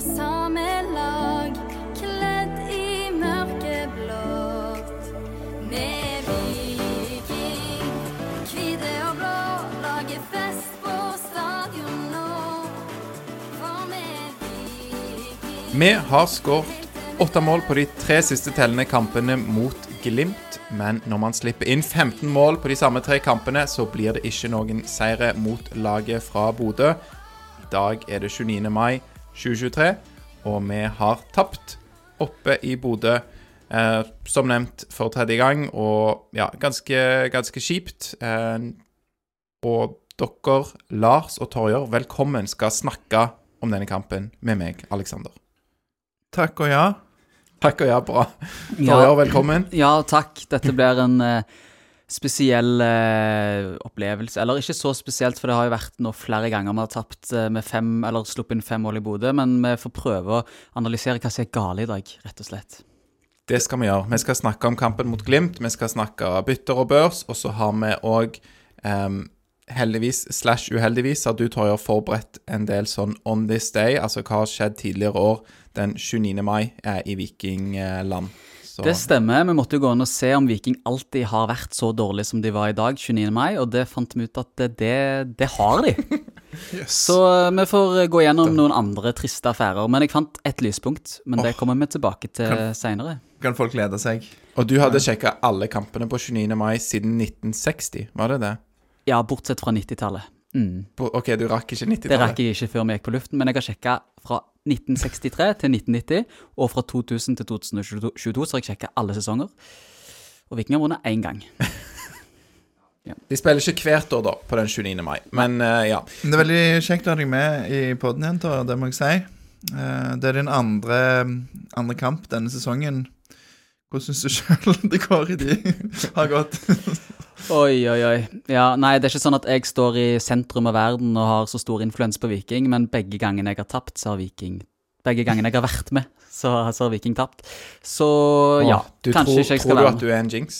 samme lag, kledd i mørkeblått. Vi er viking, hvite og blå, lager fest på stadion nå. For er viking. Vi har skåret åtte mål på de tre siste tellende kampene mot Glimt, men når man slipper inn 15 mål på de samme tre kampene, så blir det ikke noen seire mot laget fra Bodø. I dag er det 29. mai 2023, og vi har tapt oppe i Bodø. Eh, som nevnt for tredje gang, og ja, ganske, ganske kjipt. Eh, og dere, Lars og Torjer, velkommen skal snakke om denne kampen med meg, Aleksander. Takk og ja. Takk og ja, bra. Ja. Velkommen. Ja, takk. Dette blir en eh, spesiell eh, opplevelse. Eller ikke så spesielt, for det har jo vært nå flere ganger vi har tapt eh, med fem, eller sluppet inn fem mål i Bodø, men vi får prøve å analysere hva som er galt i dag, rett og slett. Det skal vi gjøre. Vi skal snakke om kampen mot Glimt, vi skal snakke bytter og børs, og så har vi òg heldigvis slash uheldigvis har du, Torjer, forberedt en del sånn on this day, altså hva har skjedd tidligere år den 29. mai eh, i Vikingland. Så Det stemmer. Vi måtte jo gå inn og se om Viking alltid har vært så dårlig som de var i dag, 29. mai, og det fant vi ut at det, det, det har de. Så eh, vi får gå gjennom noen andre triste affærer. Men jeg fant ett lyspunkt, men det kommer vi tilbake til seinere. Kan folk glede seg? Og du hadde sjekka alle kampene på 29. mai siden 1960, var det det? Ja, bortsett fra 90-tallet. Mm. På- OK, du rakk ikke 90-tallet? Det rakk jeg ikke før vi gikk på luften, men jeg har sjekka fra 1963 til 1990, og fra 2000 til 2022 så har jeg sjekka alle sesonger. Og Viking har vunnet én gang. De spiller ikke hvert år, da, på den 29. mai, men uh, ja. Det er veldig kjekt å ha deg med i poden igjen, det må jeg si. Uh, Det er din andre, andre kamp denne sesongen. Hvordan syns du sjøl det går i de har gått? Oi, oi, oi. Ja, nei, det er ikke sånn at jeg står i sentrum av verden og har så stor influens på Viking, men begge gangene jeg har tapt, så har Viking Begge gangene jeg har vært med, så, så har Viking tapt. Så ja, Åh, ja, kanskje tror, ikke jeg skal være med. tror du at du er en jinx?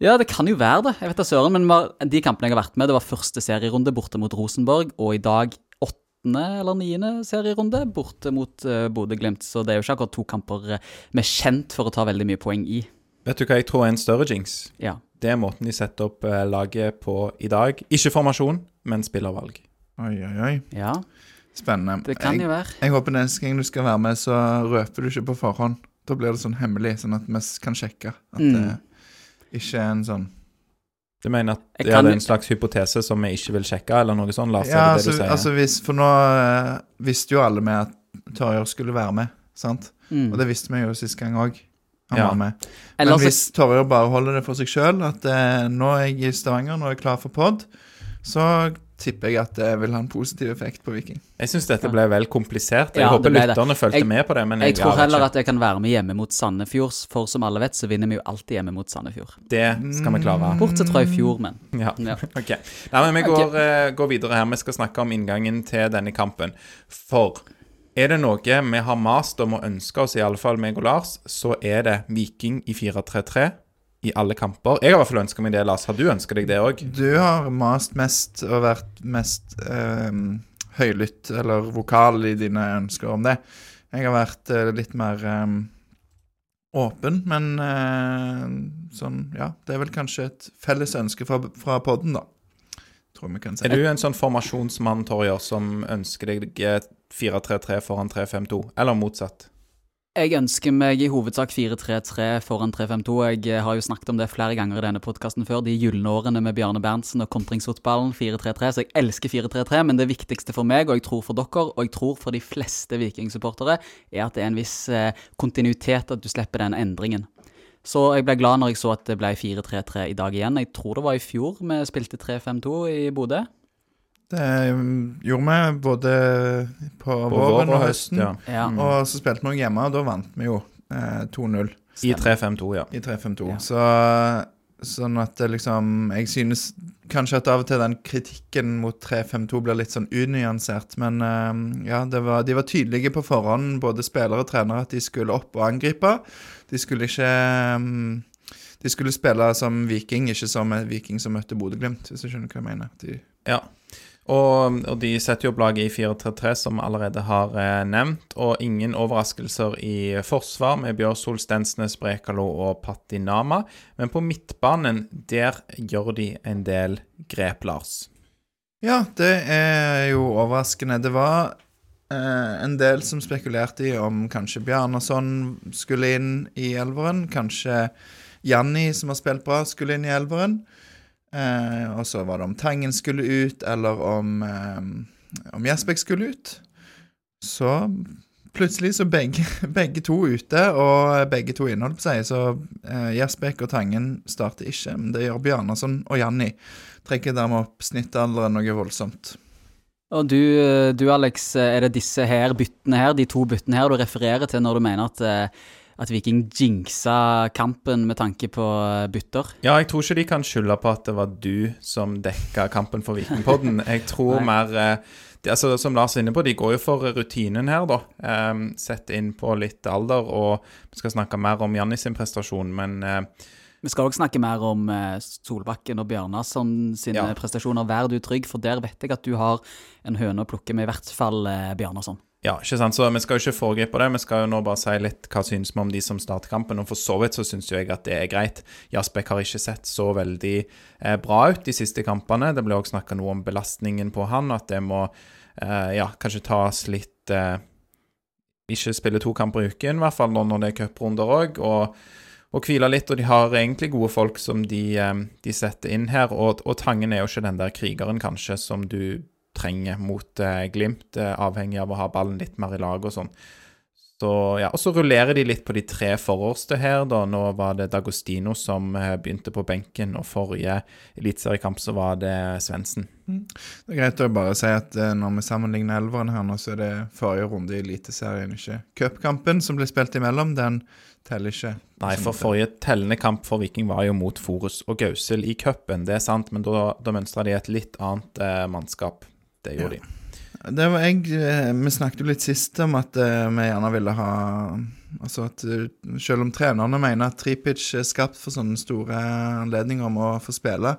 Ja, det kan jo være det. Jeg vet da søren. Men de kampene jeg har vært med, det var første serierunde borte mot Rosenborg, og i dag åttende eller niende serierunde borte mot uh, Bodø-Glimt. Så det er jo ikke akkurat to kamper eh, vi er kjent for å ta veldig mye poeng i. Vet du hva jeg tror er en større jinx? Ja. Det er måten de setter opp eh, laget på i dag. Ikke formasjon, men spillervalg. Oi, oi, oi. ja, Spennende. det kan jeg, jo være. jeg håper neste gang du skal være med, så røper du ikke på forhånd. Da blir det sånn hemmelig, sånn at vi kan sjekke at Mm. det ikke er en sånn Du mener at Jeg ja, det er en slags hypotese som vi ikke vil sjekke, eller noe sånt? Lars, Ja, det det altså, du sier? altså hvis, For nå eh, visste jo alle med at Torjer skulle være med, sant? Mm. Og det visste vi jo sist gang òg. Han Ja. var med. Men Ellers, hvis Torjer bare holder det for seg sjøl, at eh, nå er jeg i Stavanger, nå er jeg klar for pod, så tipper jeg at det vil ha en positiv effekt på Viking. Jeg syns dette ble vel komplisert. Jeg Ja, håper lytterne fulgte med på det. Men jeg jeg, tror heller ikke. at jeg kan være med hjemme mot Sandefjord, for som alle vet, så vinner vi jo alltid hjemme mot Sandefjord. det skal vi klare. Bortsett fra i fjor, men. Ja. Ja. Ok. Nei, men vi går, okay. går videre her. Vi skal snakke om inngangen til denne kampen. For er det noe vi har mast om og ønska oss, i alle fall meg og Lars, så er det Viking i 4-3-3 i alle kamper. Jeg har i hvert fall ønska meg det, Lars. Har du ønska deg det òg? Du har mast mest og vært mest eh, høylytt eller vokal i dine ønsker om det. Jeg har vært eh, litt mer eh, åpen, men eh, sånn Ja, det er vel kanskje et felles ønske fra, fra podden, da. Tror vi kan si. Er du en sånn formasjonsmann, Torjer, som ønsker deg eh, 4-3-3 foran 3-5-2, eller motsatt? Jeg ønsker meg i hovedsak 4-3-3 foran 3-5-2. Jeg har jo snakket om det flere ganger i denne podkasten før. De gylne årene med Bjarne Berntsen og kontringsfotballen 4-3-3. Så jeg elsker 4-3-3, men det viktigste for meg, og jeg tror for dere, og jeg tror for de fleste Viking-supportere, er at det er en viss eh, kontinuitet, at du slipper den endringen. Så jeg ble glad når jeg så at det ble 4-3-3 i dag igjen. Jeg tror det var i fjor vi spilte 3-5-2 i Bodø. Det mm, gjorde vi både på, På våren og høsten. ja. Ja. Mm. Og så spilte vi hjemme, og da vant vi jo eh, 2-0 I 3-5-2, ja. i 3-5-2. Ja. Så sånn at det liksom Jeg synes kanskje at av og til den kritikken mot 3-5-2 blir litt sånn unyansert, men eh, ja, det var, de var tydelige på forhånd, både spillere og trenere, at de skulle opp og angripe. De skulle ikke um, De skulle spille som Viking, ikke som en Viking som møtte Bodø-Glimt, hvis du skjønner hva jeg mener. De, Ja. Og, og de setter jo opp laget i 4-3-3, som vi allerede har eh, nevnt. Og ingen overraskelser i forsvar med Bjørsol, Stensnes, Brekalo og Patinama. Men på midtbanen, der gjør de en del grep, Lars. Ja, det er jo overraskende. Det var eh, en del som spekulerte i om kanskje Bjarnason skulle inn i elveren. Kanskje Janni, som har spilt bra, skulle inn i elveren. Eh, og så var det om Tangen skulle ut, eller om, eh, om Jesbek skulle ut. Så plutselig så begge, begge to ute, og begge to inne, på seg. Så eh, Jesbek og Tangen starter ikke, men det gjør Bjarnason og Janni. Trekker dermed opp snittalderen noe voldsomt. Og du, du, Alex, er det disse her byttene her, de to byttene her, du refererer til når du mener at, eh, at Viking jinxa kampen med tanke på eh, bytter? Ja, jeg tror ikke de kan skylde på at det var du som dekka kampen for Vikingpodden. Jeg tror mer de, altså, Som Lars er inne på, de går jo for rutinen her, da. Um, Sett inn på litt alder, og vi skal snakke mer om Jannis sin prestasjon, men uh, Vi skal også snakke mer om eh, Solbakken og Bjørnason sine Ja. prestasjoner. Vær du trygg, for der vet jeg at du har en høne å plukke med, i hvert fall eh, Bjørnason. Ja, ikke sant, så vi skal jo ikke foregripe det. Vi skal jo nå bare si litt hva synes vi om de som starter kampen. Og for så vidt så syns jeg at det er greit. Jasbekk har ikke sett så veldig eh, bra ut de siste kampene. Det ble også snakka noe om belastningen på han, at det må eh, ja, kanskje tas litt eh, Ikke spille to kamper i uken, i hvert fall nå når det er cuprunder òg. Og, og hvile litt. Og de har egentlig gode folk som de, eh, de setter inn her. Og, og Tangen er jo ikke den der krigeren, kanskje, som du trenger mot eh, Glimt, eh, avhengig av å ha ballen litt mer i lag og sånn. Så, ja, og så rullerer de litt på de tre forreste her, da. Nå var det Dagostino som eh, begynte på benken, og forrige eliteseriekamp så var det Svendsen. Det er greit å bare si at når vi sammenligner elveren her nå, så er det forrige runde i Eliteserien, ikke cupkampen som ble spilt imellom. Den teller ikke. Nei, for forrige tellende kamp for Viking var jo mot Forus og Gausel i cupen, det er sant, men da, da mønstra de et litt annet eh, mannskap. Det gjorde de. Det var jeg, eh, Vi snakket jo litt sist om at eh, vi gjerne ville ha Altså at eh, selv om trenerne mener at Tripic er skapt for sånne store anledninger om å få spille,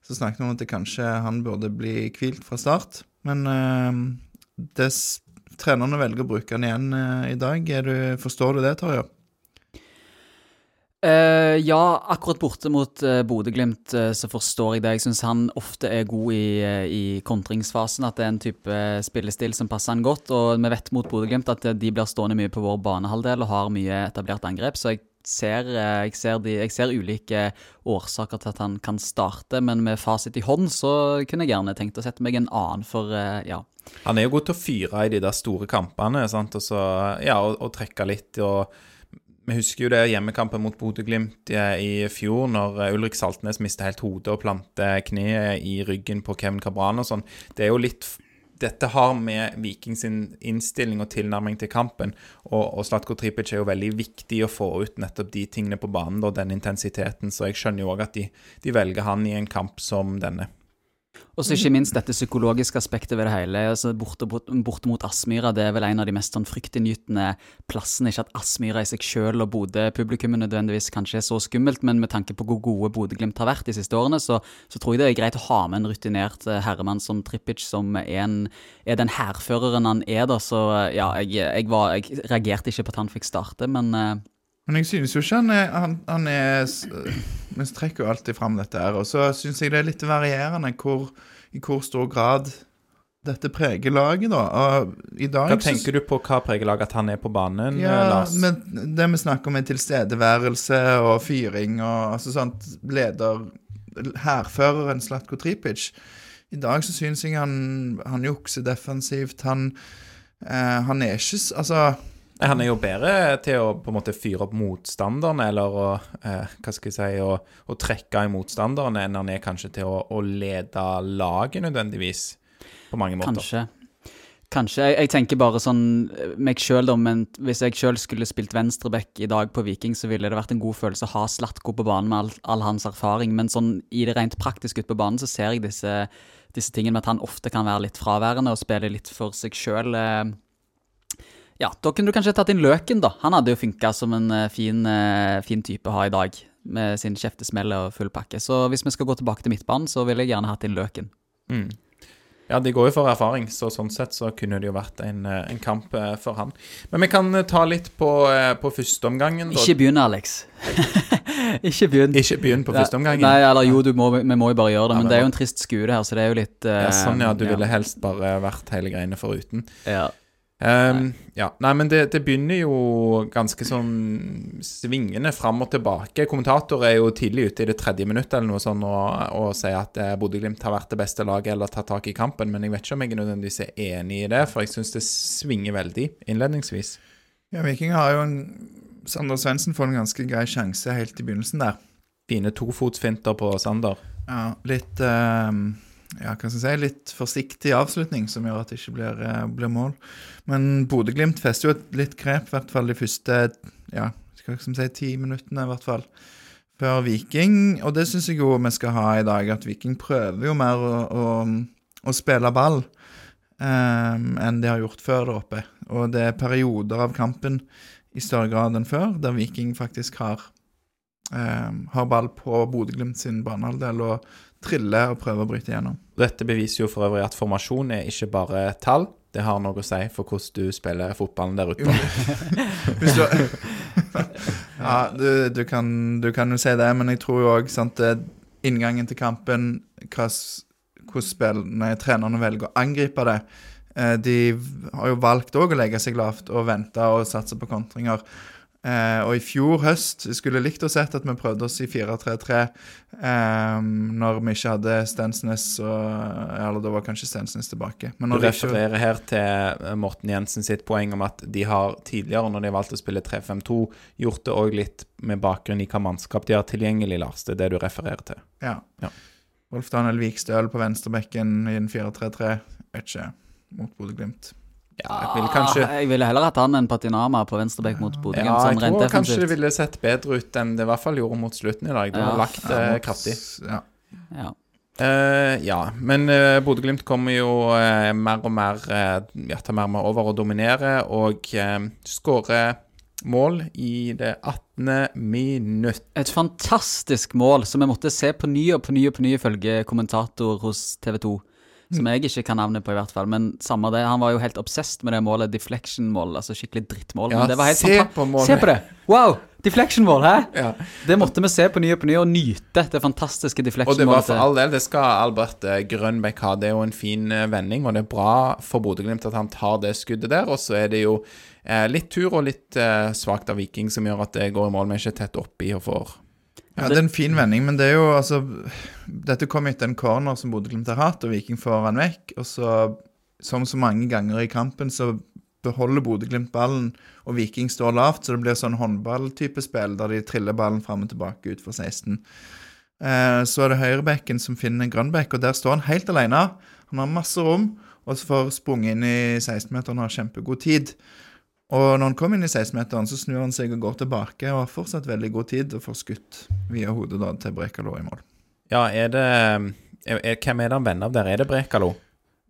så snakket vi om at det kanskje han burde bli hvilt fra start. Men det, trenerne velger å bruke han igjen i dag. Du, forstår du det, Torje? Eh, ja, akkurat borte mot uh, Bodø-Glimt uh, så forstår jeg det. Jeg syns han ofte er god i, uh, i kontringsfasen, at det er en type spillestil som passer han godt. Og vi vet mot Bodø-Glimt at de blir stående mye på vår banehalvdel og har mye etablert angrep, så jeg ser, jeg ser, de, jeg ser ulike årsaker til at han kan starte, men med fasit i hånd så kunne jeg gjerne tenkt å sette meg en annen, for ja. Han er jo god til å fyre i de der store kampene, sant, og så, ja, og, og trekke litt. og vi husker jo det hjemmekampen mot Bodø-Glimt i, fjor, når eh, Ulrik Saltnes mistet helt hodet og plantet kneet i ryggen på Kevin Cabran og sånn. Det er jo litt Dette har med Viking sin innstilling og tilnærming til kampen, og, og Slatko Tripic er jo veldig viktig å få ut nettopp de tingene på banen, og den intensiteten, så jeg skjønner jo òg at de, de velger han i en kamp som denne. Og så ikke minst dette psykologiske aspektet ved det hele. altså Borte, borte, mot Aspmyra det er vel en av de mest sånn fryktinngytende plassene. Ikke at Aspmyra i seg selv og Bodø-publikummet nødvendigvis kanskje er så skummelt, men med tanke på hvor gode Bodø-Glimt har vært de siste årene, så, så tror jeg det er greit å ha med en rutinert eh, herremann som Trippic, som er, en, er den hærføreren han er, da. Så eh, ja, jeg, jeg, var, jeg reagerte ikke på at han fikk starte, men eh, Men jeg synes jo ikke han er, han, han er Vi trekker jo alltid fram dette her, og så syns jeg det er litt varierende hvor, i hvor stor grad dette preger laget, da. Og I dag Hva tenker du på hva preger laget at han er på banen, eh, Ja, Lars? men det vi snakker om er tilstedeværelse og fyring og altså sånt Leder Hærføreren Slatko Tripic. I dag så syns jeg han, han jukser defensivt. Han, eh, han er ikke Altså Nei, Han er jo bedre til å på en måte fyre opp motstanderen, eller å, eh, hva skal jeg si, å, å trekke i motstanderen, enn han er kanskje til å, å lede laget nødvendigvis. på mange måter. Kanskje. Kanskje. Jeg, jeg tenker bare sånn eh, meg sjøl, da, men hvis jeg sjøl skulle spilt venstreback i dag på Viking, så ville det vært en god følelse å ha Slatko på banen med all, all hans erfaring. Men sånn i det rent praktiske ute på banen, så ser jeg disse, disse tingene med at han ofte kan være litt fraværende og spille litt for seg sjøl. Ja, da kunne du kanskje tatt inn Løken, da. Han hadde jo funka som en eh, fin, eh, fin type å ha i dag. Med sin kjeftesmell og full pakke. Så hvis vi skal gå tilbake til midtbanen, så ville jeg gjerne hatt inn Løken. Mm. Ja, de går jo for erfaring, så sånn sett så kunne det jo vært en, eh, en kamp for han. Men vi kan ta litt på, på førsteomgangen. Ikke begynn, Alex. ikke begynn. Ikke begynn på førsteomgangen. Nei, eller jo, du må, vi må jo bare gjøre det. Ja, Men det er jo en trist skue, her, så det er jo litt uh, Ja, sånn, ja. Du ville helst bare vært hele greiene foruten. ja. Um, ja, nei, men det, det begynner jo ganske sånn svingende fram og tilbake. Kommentator er jo tidlig ute i det tredje minuttet eller noe sånn og, og sier at eh, Bodø-Glimt har vært det beste laget eller tatt tak i kampen, men jeg vet ikke om jeg er nødvendigvis er enig i det, for jeg syns det svinger veldig innledningsvis. Ja, Viking har jo en Sander Svendsen får en ganske grei sjanse helt i begynnelsen der. Fine tofotsfinter på Sander. Ja, litt eh, Ja, hva skal jeg si Litt forsiktig avslutning som gjør at det ikke blir, eh, blir mål. Men Bodø-Glimt fester jo et litt grep, i hvert fall de første ja, skal jeg si, ti minuttene, i hvert fall. Før Viking, og det syns jeg jo vi skal ha i dag, at Viking prøver jo mer å, å, å spille ball um, enn de har gjort før der oppe. Og det er perioder av kampen i større grad enn før, der Viking faktisk har, um, har ball på Bodø-Glimt sin banehalvdel og triller og prøve å bryte igjennom. Dette beviser jo for øvrig at formasjon er ikke bare tall. Det har noe å si for hvordan du spiller fotballen der ute. Du, ja, du, du, kan, du kan jo si det, men jeg tror jo òg inngangen til kampen, hvordan trenerne velger å angripe det eh, De har jo valgt òg å legge seg lavt og vente og satse på kontringer. Eh, og i fjor høst skulle likt å sett at vi prøvde oss i 4-3-3 eh, når vi ikke hadde Stensnes og Eller da var kanskje Stensnes tilbake. Men Du refererer ikke, her til eh, Morten Jensen sitt poeng om at de har tidligere, når de har valgt å spille 3-5-2, gjort det òg litt med bakgrunn i hva mannskap de har tilgjengelig, Lars. Det er det du refererer til. Ja. Ja. Rolf Daniel Vikstøl på venstrebekken i en 4-3-3. Vet ikke. Mot Bodø-Glimt. Ja, jeg ville kanskje Ah, Jeg ville heller hatt han enn Patinama på venstrebekk mot Bodø. Ja, jeg sånn rent tror kanskje det ville sett bedre ut enn det i hvert fall gjorde mot slutten i dag. Det var Ja. lagt Ja, eh, mot- kraftig. Ja. Ja. Uh, ja, men uh, Bodø-Glimt kommer jo uh, mer og mer uh, ja, tar mer og mer over og dominerer, og uh, skårer mål i det 18. minutt. Et fantastisk mål som jeg måtte se på ny og på ny og på ny ifølge kommentator hos TV 2. Som jeg ikke kan navnet på, i hvert fall. Men samme det, han var jo helt obsessed med det målet. Deflection-mål. Altså skikkelig drittmål. Ja, men det var helt se på målet. Se på det! Wow! Deflection-mål, hæ? Ja. Det måtte vi se på ny og på ny, og nyte det fantastiske deflection-målet. Og det var for all del, det skal Albert eh, Grønbæk ha. Det er jo en fin eh, vending, og det er bra for Bodø-Glimt at han tar det skuddet der. Og så er det jo eh, litt tur og litt eh, svakt av Viking som gjør at det går i mål, men ikke tett oppi og får ja, det er en fin vending, men det er jo altså Dette kom etter en corner som Bodø-Glimt har hatt, og Viking får han vekk. Og så, som så mange ganger i kampen, så beholder Bodø-Glimt ballen, og Viking står lavt, så det blir sånn håndballtype spill der de triller ballen fram og tilbake ut for 16. Eh, så er det høyrebekken som finner Grønbekk, og der står han helt alene. Han har masse rom, og så får sprunget inn i 16-meteren og har kjempegod tid. Og når han kom inn i 16-meteren, så snur han seg og går tilbake og har fortsatt veldig god tid og får skutt via hodet da til Brekalo i mål. Ja, er det er, er, Hvem er det han venner av der? Er det Brekalo?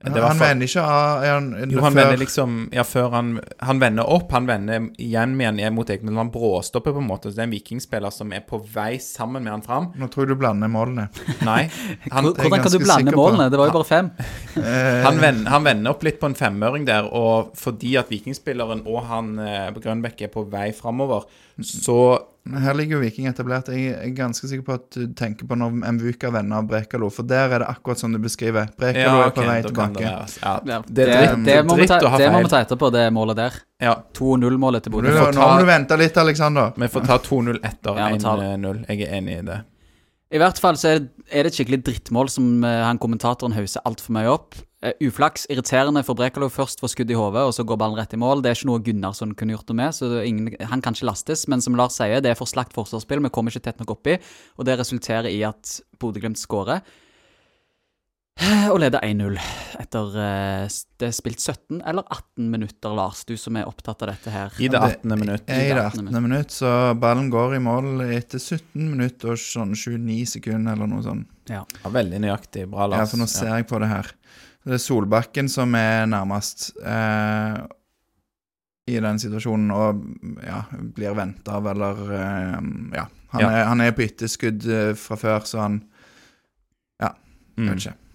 Hvert han for... vender ikke av han, Jo, han før- vender liksom Ja, før han Han vender opp. Han vender igjen med han mot Egemen. Han bråstopper på en måte. Så det er en vikingspiller som er på vei sammen med han fram. Nå tror jeg du blander målene. Nei. Han, Hvordan kan du blande målene? Det var jo bare fem. Eh, han, vender, han vender opp litt på en femøring der, og fordi at vikingspilleren og han eh, på Grønbekk er på vei framover, så Her ligger jo Viking etablert. Jeg er ganske sikker på at du tenker på når Mvuka vender av Brekalo, for der er det akkurat som du beskriver. Brekalo Ja, er på vei tilbake. det Ja, Ja, det er dritt, det, må ta, å ha det må vi ta etterpå, det målet der. Ja, 2-0-målet til Bodø. nå må du vente litt, Alexander. vi får ta 2-0 etter Ja, vi tar det. 1-0. Jeg er enig i det. I hvert fall så er det, er det et skikkelig drittmål som eh, han kommentatoren hauser altfor mye opp. Eh, uflaks, irriterende for Brekalo først får skudd i hodet, og så går ballen rett i mål. Det er ikke noe Gunnarsson kunne gjort noe med, så ingen, han kan ikke lastes. Men som Lars sier, det er for slakt forsvarsspill, vi kommer ikke tett nok oppi, og det resulterer i at Bodø-Glimt skårer. Og leder 1-0 etter eh, det er spilt 17 eller 18 minutter, Lars. Du som er opptatt av dette her. I det 18. minutt. I det 18. 18. minutt, så ballen går i mål etter 17 minutter og sånn 29 sekunder eller noe sånt. Ja, veldig nøyaktig. Bra, Lars. Ja, for nå ser jeg på det her. Det er Solbakken som er nærmest eh, i den situasjonen og ja, blir venta av, eller eh, Ja. Han, Ja. Er, han er på etterskudd eh, fra før, så han Ja, kanskje. Mm.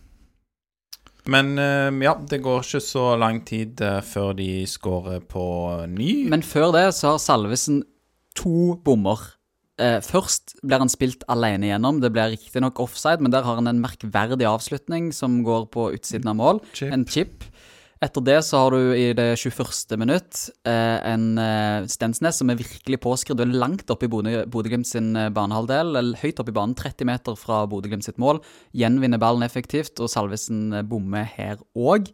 Men eh, ja, det går ikke så lang tid eh, før de skårer på ny. Men før det så har Salvesen to bommer. Eh, først blir han spilt alene gjennom. Det blir riktignok offside, men der har han en merkverdig avslutning som går på utsiden av mål. Chip. En chip. Etter det så har du i det 21. minutt eh, en eh, Stensnes som er virkelig påskrudd. Du er langt oppe i Bodø- Bodø-Glimt sin eh, banehalvdel, eller høyt oppe i banen, 30 meter fra Bodø-Glimt sitt mål. Gjenvinner ballen effektivt, og Salvesen eh, bommer her òg.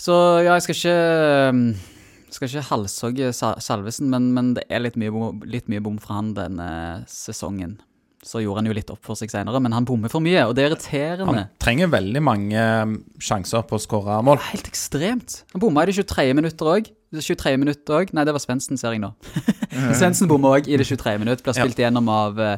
Så ja, jeg skal ikke eh, skal ikke halshogge Sa- Salvesen, men, men det er litt mye, bom, litt mye bom fra han denne sesongen. Så gjorde han jo litt opp for seg senere, men han bommer for mye, og det er irriterende. Han trenger veldig mange eh, sjanser på å skåre mål. Helt ekstremt. Han bomma i det 23. minutter òg. 23 minutter òg. Nei, det var Svendsen, ser jeg nå. Svendsen bomma òg i det 23. minutt. Ble Ja. spilt igjennom av eh,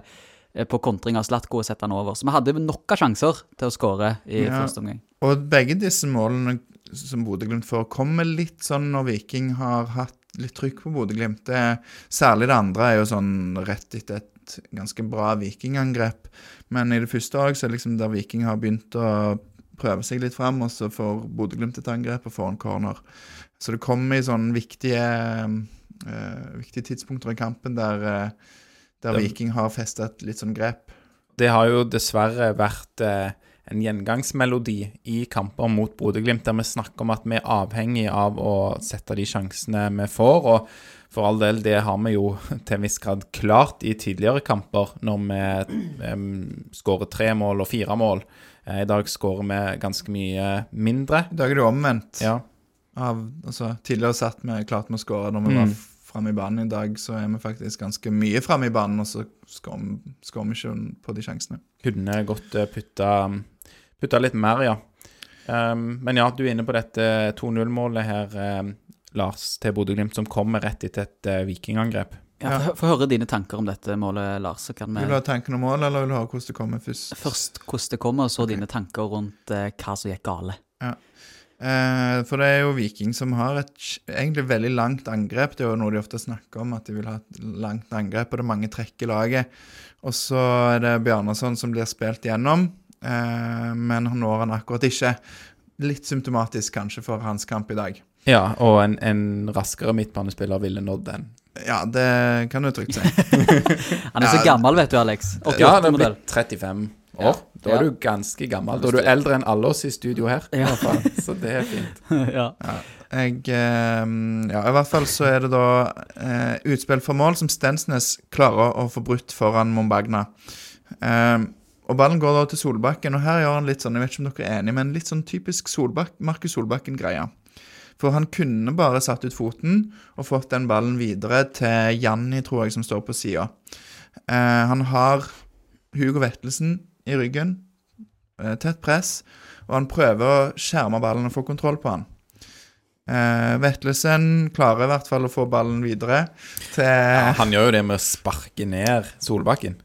på kontring av Slatko og setter han over. Så vi hadde nok av sjanser til å skåre i Ja. første omgang. Og begge disse målene som Bodø-Glimt får, kommer litt sånn når Viking har hatt litt trykk på Bodø-Glimt. Særlig det andre er jo sånn rett etter et ganske bra Viking-angrep. Men i det første òg, så er det liksom der Viking har begynt å prøve seg litt fram, og så får Bodø-Glimt et angrep og får en corner. Så det kommer i sånne viktige, eh, viktige tidspunkter i kampen der, eh, der Viking har festa et litt sånn grep. Det har jo dessverre vært eh, en gjengangsmelodi i kamper mot Bodø-Glimt, der vi snakker om at vi er avhengig av å sette de sjansene vi får. Og for all del, det har vi jo til en viss grad klart i tidligere kamper, når vi um, skårer tre mål og fire mål. Eh, I dag skårer vi ganske mye mindre. I dag er det omvendt. Ja. av altså, Tidligere satt vi klart med å skåre når vi Mm. var framme i banen. I dag så er vi faktisk ganske mye framme i banen, og så skårer vi ikke på de sjansene. Kunne godt eh, putta, putta litt mer, ja. Um, men ja, du er inne på dette 2-0-målet her, um, Lars, til Bodø-Glimt, som kommer rett etter et uh, vikingangrep. Ja, Få høre dine tanker om dette målet, Lars. Så kan vi Vil du ha tanken om mål, eller vil du ha hvordan det kommer først? først hvordan det kommer, og så dine tanker rundt eh, hva som gikk gale. Eh, for det er jo Viking som har et egentlig veldig langt angrep. Det er jo noe de ofte snakker om, at de vil ha et langt angrep, og det er mange trekk i laget. Og så er det Bjarnason som blir spilt gjennom, men han når han akkurat ikke. Litt symptomatisk kanskje for hans kamp i dag. Ja, og en, en raskere midtbanespiller ville nådd den. Ja, det kan du trygt si. Han er så gammel, vet du, Alex. Ja, han er blitt 35 år. Ja. Da er Ja. du ganske gammel. Da er du eldre enn alle oss i studio her. i Ja. hvert fall. Så det er fint. ja. Jeg eh, Ja, i hvert fall så er det da eh, utspill for mål som Stensnes klarer å få brutt foran Mombagna. Eh, og ballen går da til Solbakken, og her gjør han litt sånn, jeg vet ikke om dere er enige, men litt sånn typisk Solbak Markus Solbakken-greia. For han kunne bare satt ut foten og fått den ballen videre til Janni, tror jeg, som står på sida. Eh, han har Hugo Vettelsen i ryggen, eh, tett press, og han prøver å skjerme ballen og få kontroll på han. Eh, Vettelsen klarer i hvert fall å få ballen videre til Ja, han gjør jo det med å sparke ned Solbakken.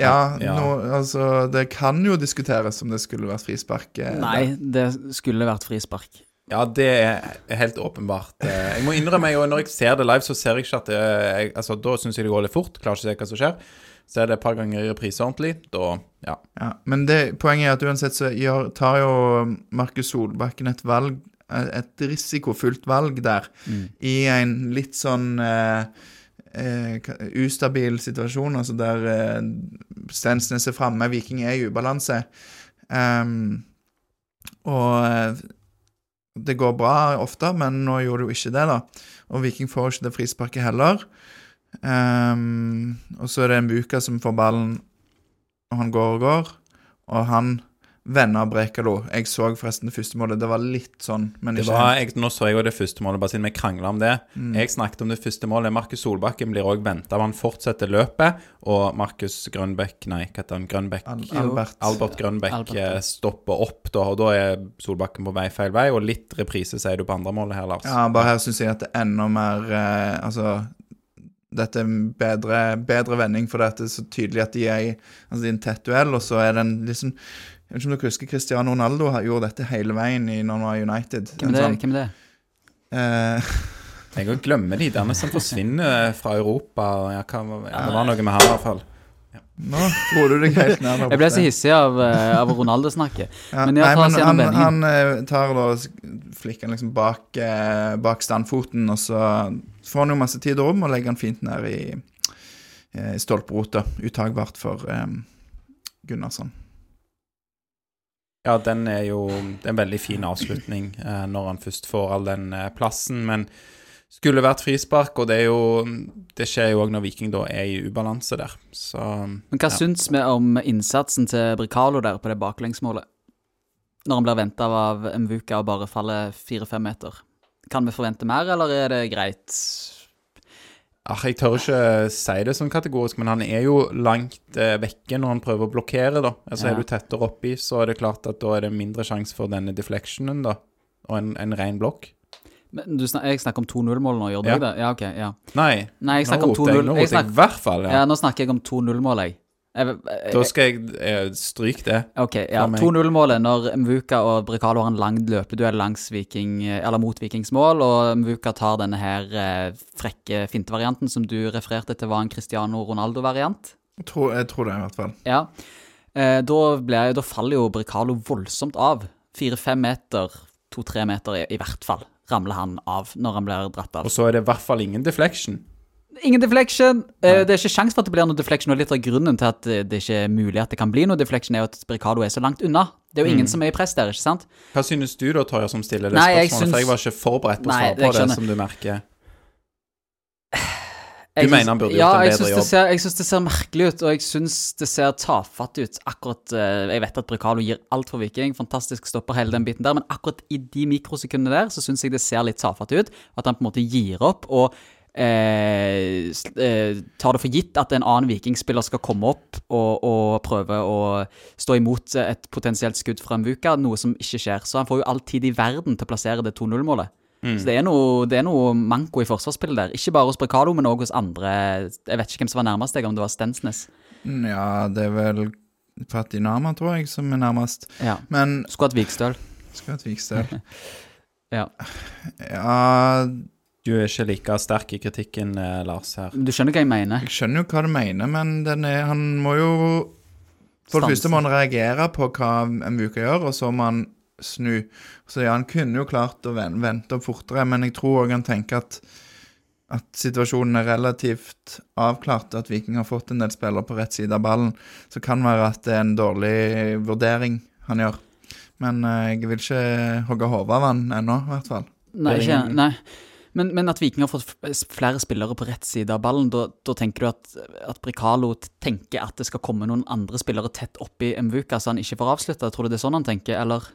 Ja. nå, altså Det kan jo diskuteres om det skulle vært frispark. eh, Nei, det skulle vært frispark. Ja, det er helt åpenbart. Eh, Jeg må innrømme, jeg, når jeg ser det live, så ser jeg ikke at det jeg, Altså, Da syns jeg det går litt fort. Klarer ikke å se hva som skjer. Så er det et par ganger i reprise ordentlig. Da Ja. Ja, men det, poenget er at uansett så gjør, tar jo Markus Solbakken et valg et risikofullt valg der, i en litt sånn eh, eh, ustabil situasjon, altså der eh, Stensnes er framme, Viking er i ubalanse. Um, og eh, det går bra ofte, men nå gjorde det jo ikke det, da. Og Viking får ikke det frisparket heller. Um, og så er det en Buka som får ballen og han går og går, og han venner av Brekalo. Jeg så forresten det første målet. Det var litt sånn, men ikke var, jeg, nå så jeg jo det første målet, bare siden vi krangla om det. Mm. Jeg snakket om det første målet. Markus Solbakken blir òg venta han fortsetter løpet, og Markus Grønbekk Nei, hva heter han? Grønbekk? Al Albert. Albert Grønbekk Albert, eh, stopper opp, da, og da er Solbakken på vei feil vei. Og litt reprise, sier du på andre målet her, Lars. Ja, bare her syns jeg at det er enda mer eh, Altså dette er en bedre, bedre vending, for det er så tydelig at de er i altså, de er i en tett duell, og så er det en liksom Jeg vet ikke om dere husker Cristiano Ronaldo gjorde dette hele veien i når han var United. Hvem er det? sånn, Hvem er det? eh, Jeg òg glemmer de der som forsvinner fra Europa. Jeg kan, ja, det var noe med han i hvert fall. nå tror du deg helt ned. Jeg ble så hissig av, eh, av Ronaldo-snakket. Ja, Men nei, men gjennom han, han eh, tar da flikker han liksom bak, eh, bak standfoten, og så får han jo masse tid og rom og legger han fint ned i, eh, i stolperota. Uttagbart for eh, Gunnarsson. Ja, den er jo det en veldig fin avslutning eh, når han først får all den eh, plassen. Men skulle vært frispark, og det jo Det skjer jo òg når Viking da er i ubalanse der. Så Men hva Ja. syns vi om innsatsen til Bricalo der på det baklengsmålet? Når han blir venta av Mvuka og bare faller fire-fem meter. Kan vi forvente mer, eller er det greit? Ah, Jeg tør ikke si det sånn kategorisk, men han er jo langt eh, vekke når han prøver å blokkere, da. Altså Ja. Er du tettere oppi, så er det klart at da er det mindre sjanse for denne deflectionen, da. Og en, en ren blokk. Men du snak, jeg snakker om 2-0-mål nå, gjør du Ja. det? Ja, ok. ja. Nei, Nei, jeg nå snakker om roter jeg, 2-0. nå roter jeg i hvert fall. Ja, Ja. nå snakker jeg om 2-0-mål, jeg. Jeg, jeg Da skal jeg eh, stryke det. Ok, ja. 2-0-målet når Mvuka og Brekalo har en lang løpeduell langs Viking, eller mot Vikings mål, og Mvuka tar denne her eh, frekke fintevarianten som du refererte til var en Cristiano Ronaldo-variant. Jeg tror det, i hvert fall. Ja. Eh, da, ble, da faller jo Brekalo voldsomt av. Fire-fem meter, to-tre meter i, i hvert fall, ramler han av når han blir dratt av. Og så er det i hvert fall ingen deflection. Ingen deflection. Uh, det er ikke sjans for at det blir noe deflection, og litt av grunnen til at eh, det ikke er mulig at det kan bli noe deflection, er jo at Bricado er så langt unna. Det er jo ingen som er i press der, ikke sant? Hva synes du da, Torja, som stiller det Nei, jeg spørsmålet? For jeg var ikke forberedt på å svare på det, som du merker. Jeg mener han burde ja, gjort en bedre jobb. ser- Jeg syns det ser merkelig ut, og jeg syns det ser tafatt ut. Akkurat eh, Jeg vet at Bricalo gir alt for Viking, fantastisk stopper hele den biten der, men akkurat i de mikrosekundene der så syns jeg det ser litt tafatt ut. At han på en måte gir opp og eh, eh, tar det for gitt at en annen vikingspiller skal komme opp og, og prøve å stå imot et potensielt skudd fra Mvuka, noe som ikke skjer. Så han får jo all tid i verden til å plassere det 2-0-målet. Mm. Så det er, noe, det er noe manko i forsvarsspillet der. Ikke bare hos Brekalo, men òg hos andre. Jeg vet ikke hvem som var nærmest deg, om det var Stensnes. Mm, Ja, det er vel Patinama, tror jeg, som er nærmest. Ja. Men Skulle hatt Vikstøl. Skulle hatt Vikstøl Ja. Ja, Du er ikke like sterk i kritikken, eh, Lars, her. Du skjønner hva jeg mener? jeg skjønner jo hva du mener, men den er, han må jo For det første må han reagere på hva Mvuka gjør, og så må han snu. Så ja, han kunne jo klart å vente fortere, men jeg tror òg han tenker at at situasjonen er relativt avklart, at Viking har fått en del spillere på rett side av ballen. Så kan være at det er en dårlig vurdering han gjør. Men eh, jeg vil ikke hogge hodet av han ennå, i hvert fall. Nei, ikke, nei. Men, men at Viking har fått flere spillere på rett side av ballen, da, da tenker du at, at Bricalo tenker at det skal komme noen andre spillere tett oppi Mvuka, så han ikke får avslutta? Tror du det er sånn han tenker, eller?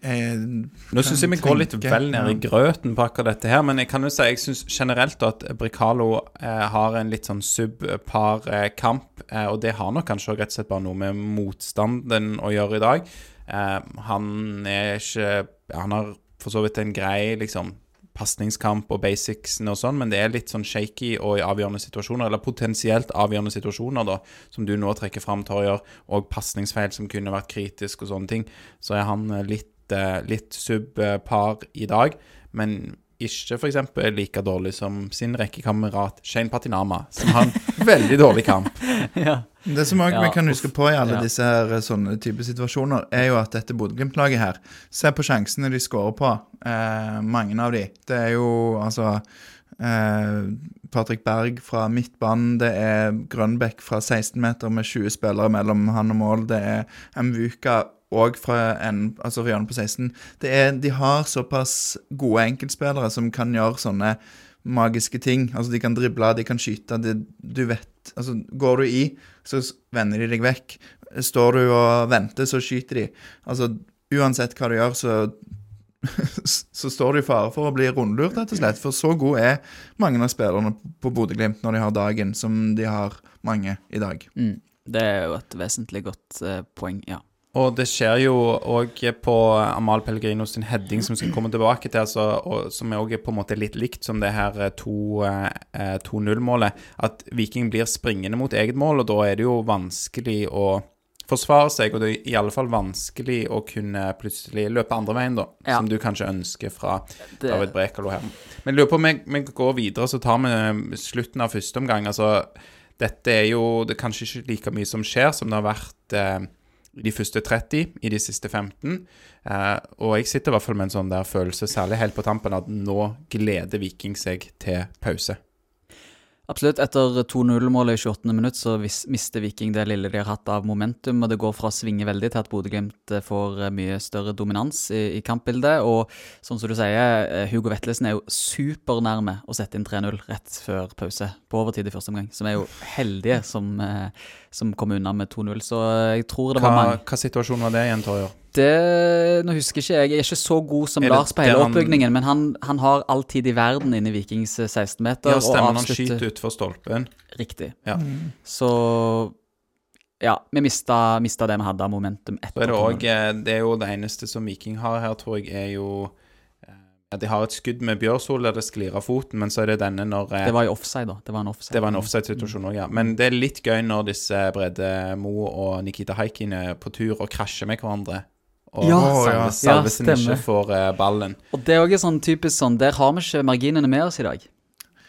Eh, Nå syns jeg vi går litt vel ned i grøten på akkurat dette her, men jeg kan jo si jeg syns generelt at Bricalo eh, har en litt sånn subpar eh, kamp, eh, og det har nok kanskje rett og slett bare noe med motstanden å gjøre i dag. Eh, han er ikke Han har for så vidt en grei liksom pasningskamp og basicsene og sånn, men det er litt sånn shaky og i avgjørende situasjoner, eller potensielt avgjørende situasjoner, da, som du nå trekker fram, Torjer, og pasningsfeil som kunne vært kritisk og sånne ting, så er han eh, litt, eh, litt subpar i dag, men ikke f.eks. like dårlig som sin rekkekamerat Shane Patinama, som har en veldig dårlig kamp. ja. Det som også Ja, vi kan huske på i alle Ja. disse her eh, sånne type situasjoner, er jo at dette Bodø-Glimt-laget her Se på sjansene de skårer på. Eh, mange av de. Det er jo altså eh, Patrick Berg fra midtbanen. Det er Grønbekk fra 16 meter med 20 spillere mellom han og mål. Det er Mvuka og fra en, altså Rian på 16. Det er, de har såpass gode enkeltspillere som kan gjøre sånne magiske ting. Altså De kan drible, de kan skyte. Det, du vet Altså, går du i, så vender de deg vekk. står du og venter, så skyter de. Altså, uansett hva du gjør, så så står du i fare for å bli rundlurt, rett og slett. For så god er mange av spillerne på Bodø-Glimt når de har dagen, som de har mange i dag. Mm. Det er jo et vesentlig godt eh, poeng, ja. Og det skjer jo òg på Amal Pellegrino sin heading, som vi skal komme tilbake til, altså, og som er på en måte litt likt som det her eh, to, eh, 2-0-målet, at Viking blir springende mot eget mål, og da er det jo vanskelig å forsvare seg, og det er i alle fall vanskelig å kunne plutselig løpe andre veien, da, Ja. som du kanskje ønsker fra Det- David Brekalo her. Men jeg lurer på om vi- går videre, så tar vi slutten av første omgang. Altså, dette er jo det er kanskje ikke like mye som skjer som det har vært eh, de første 30, i de siste 15. Eh, og jeg sitter i hvert fall med en sånn der følelse, særlig helt på tampen, at nå gleder Viking seg til pause. Absolutt. Etter 2-0-målet i 28. minutt så mister Viking det lille de har hatt av momentum, og det går fra å svinge veldig til at Bodø-Glimt eh, får eh, mye større dominans i, i kampbildet. Og som du sier, eh, Hugo Vetlesen er jo supernærme å sette inn 3-0 rett før pause, på overtid i første omgang. Som er jo heldige som, eh, som kom unna med 2-0. Så eh, jeg tror det var mange hva situasjon var det igjen, Torjer? det, Nå husker ikke jeg, jeg er ikke så god som Lars på hele oppbygningen, men han, han har all tid i verden inne i Vikings eh, 16-meter. Ja, stemmer han skyter utfor stolpen. Riktig. Ja. Så ja, vi mista, mista det vi hadde av momentum etter er det 2-0. Det er jo det eneste som Viking har her, tror jeg, er jo eh, ja, De har et skudd med Bjørsol der det sklir av foten, men så er det denne når eh, Det var i offside, da. Det var en offside. Det var en offside-situasjon òg, ja. Men det er litt gøy når disse Brede Mo og Nikita Haikin er på tur og krasjer med hverandre. Og Ja, oh, ja. Salvesen Ja, ikke får eh, ballen. Og det er også sånn typisk sånn Der har vi ikke marginene med oss i dag.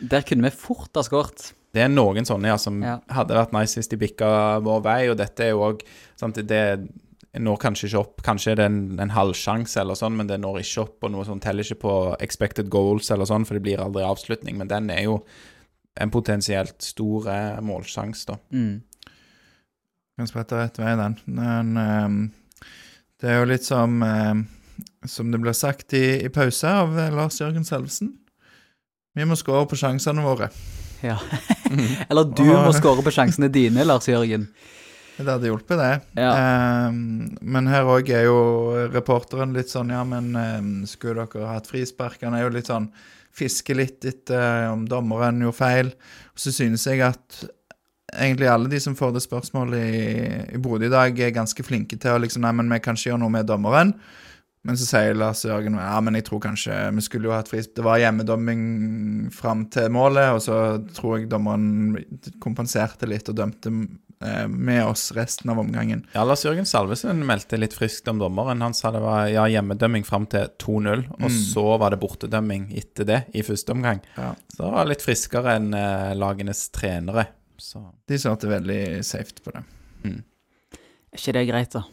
Der kunne vi fort ha skåret. Det er noen sånne ja, som Ja. hadde vært nice hvis de bikka vår vei, og dette er jo òg Det når kanskje ikke opp. Kanskje er det en, en halvsjanse eller sånn, men det når ikke opp, og noe sånt teller ikke på expected goals eller sånn, for det blir aldri avslutning. Men den er jo en potensielt stor eh, målsjanse, da. Mm. Kan sprette rett vei, den. Men um, det er jo litt som um, Som det blir sagt i, i pause av eh, Lars Jørgen Selvesen. Vi må skåre på sjansene våre. Ja. Eller du må skåre på sjansene dine, Lars Jørgen. Det hadde hjulpet, det. Ja. Ehm, men her òg er jo reporteren litt sånn Ja, men ehm, skulle dere hatt frispark? Han er jo litt sånn Fisker litt etter eh, om dommeren gjorde feil. Og så synes jeg at egentlig alle de som får det spørsmålet i, i Bodø i dag, er ganske flinke til å liksom Nei, men vi kan ikke gjøre noe med dommeren. Men så sier Lars Jørgen ja, men jeg tror kanskje vi skulle jo hatt frispark. Det var hjemmedomming fram til målet, og så tror jeg dommeren kompenserte litt og dømte med oss resten av omgangen. Ja, Lars Jørgen Salvesen meldte litt friskt om dommeren. Han sa det var ja, hjemmedømming fram til 2-0, og Mm. så var det bortedømming etter det i første omgang. Ja. Så det var litt friskere enn eh, lagenes trenere. Så De svarte veldig safe på det. Er ikke det greit, da?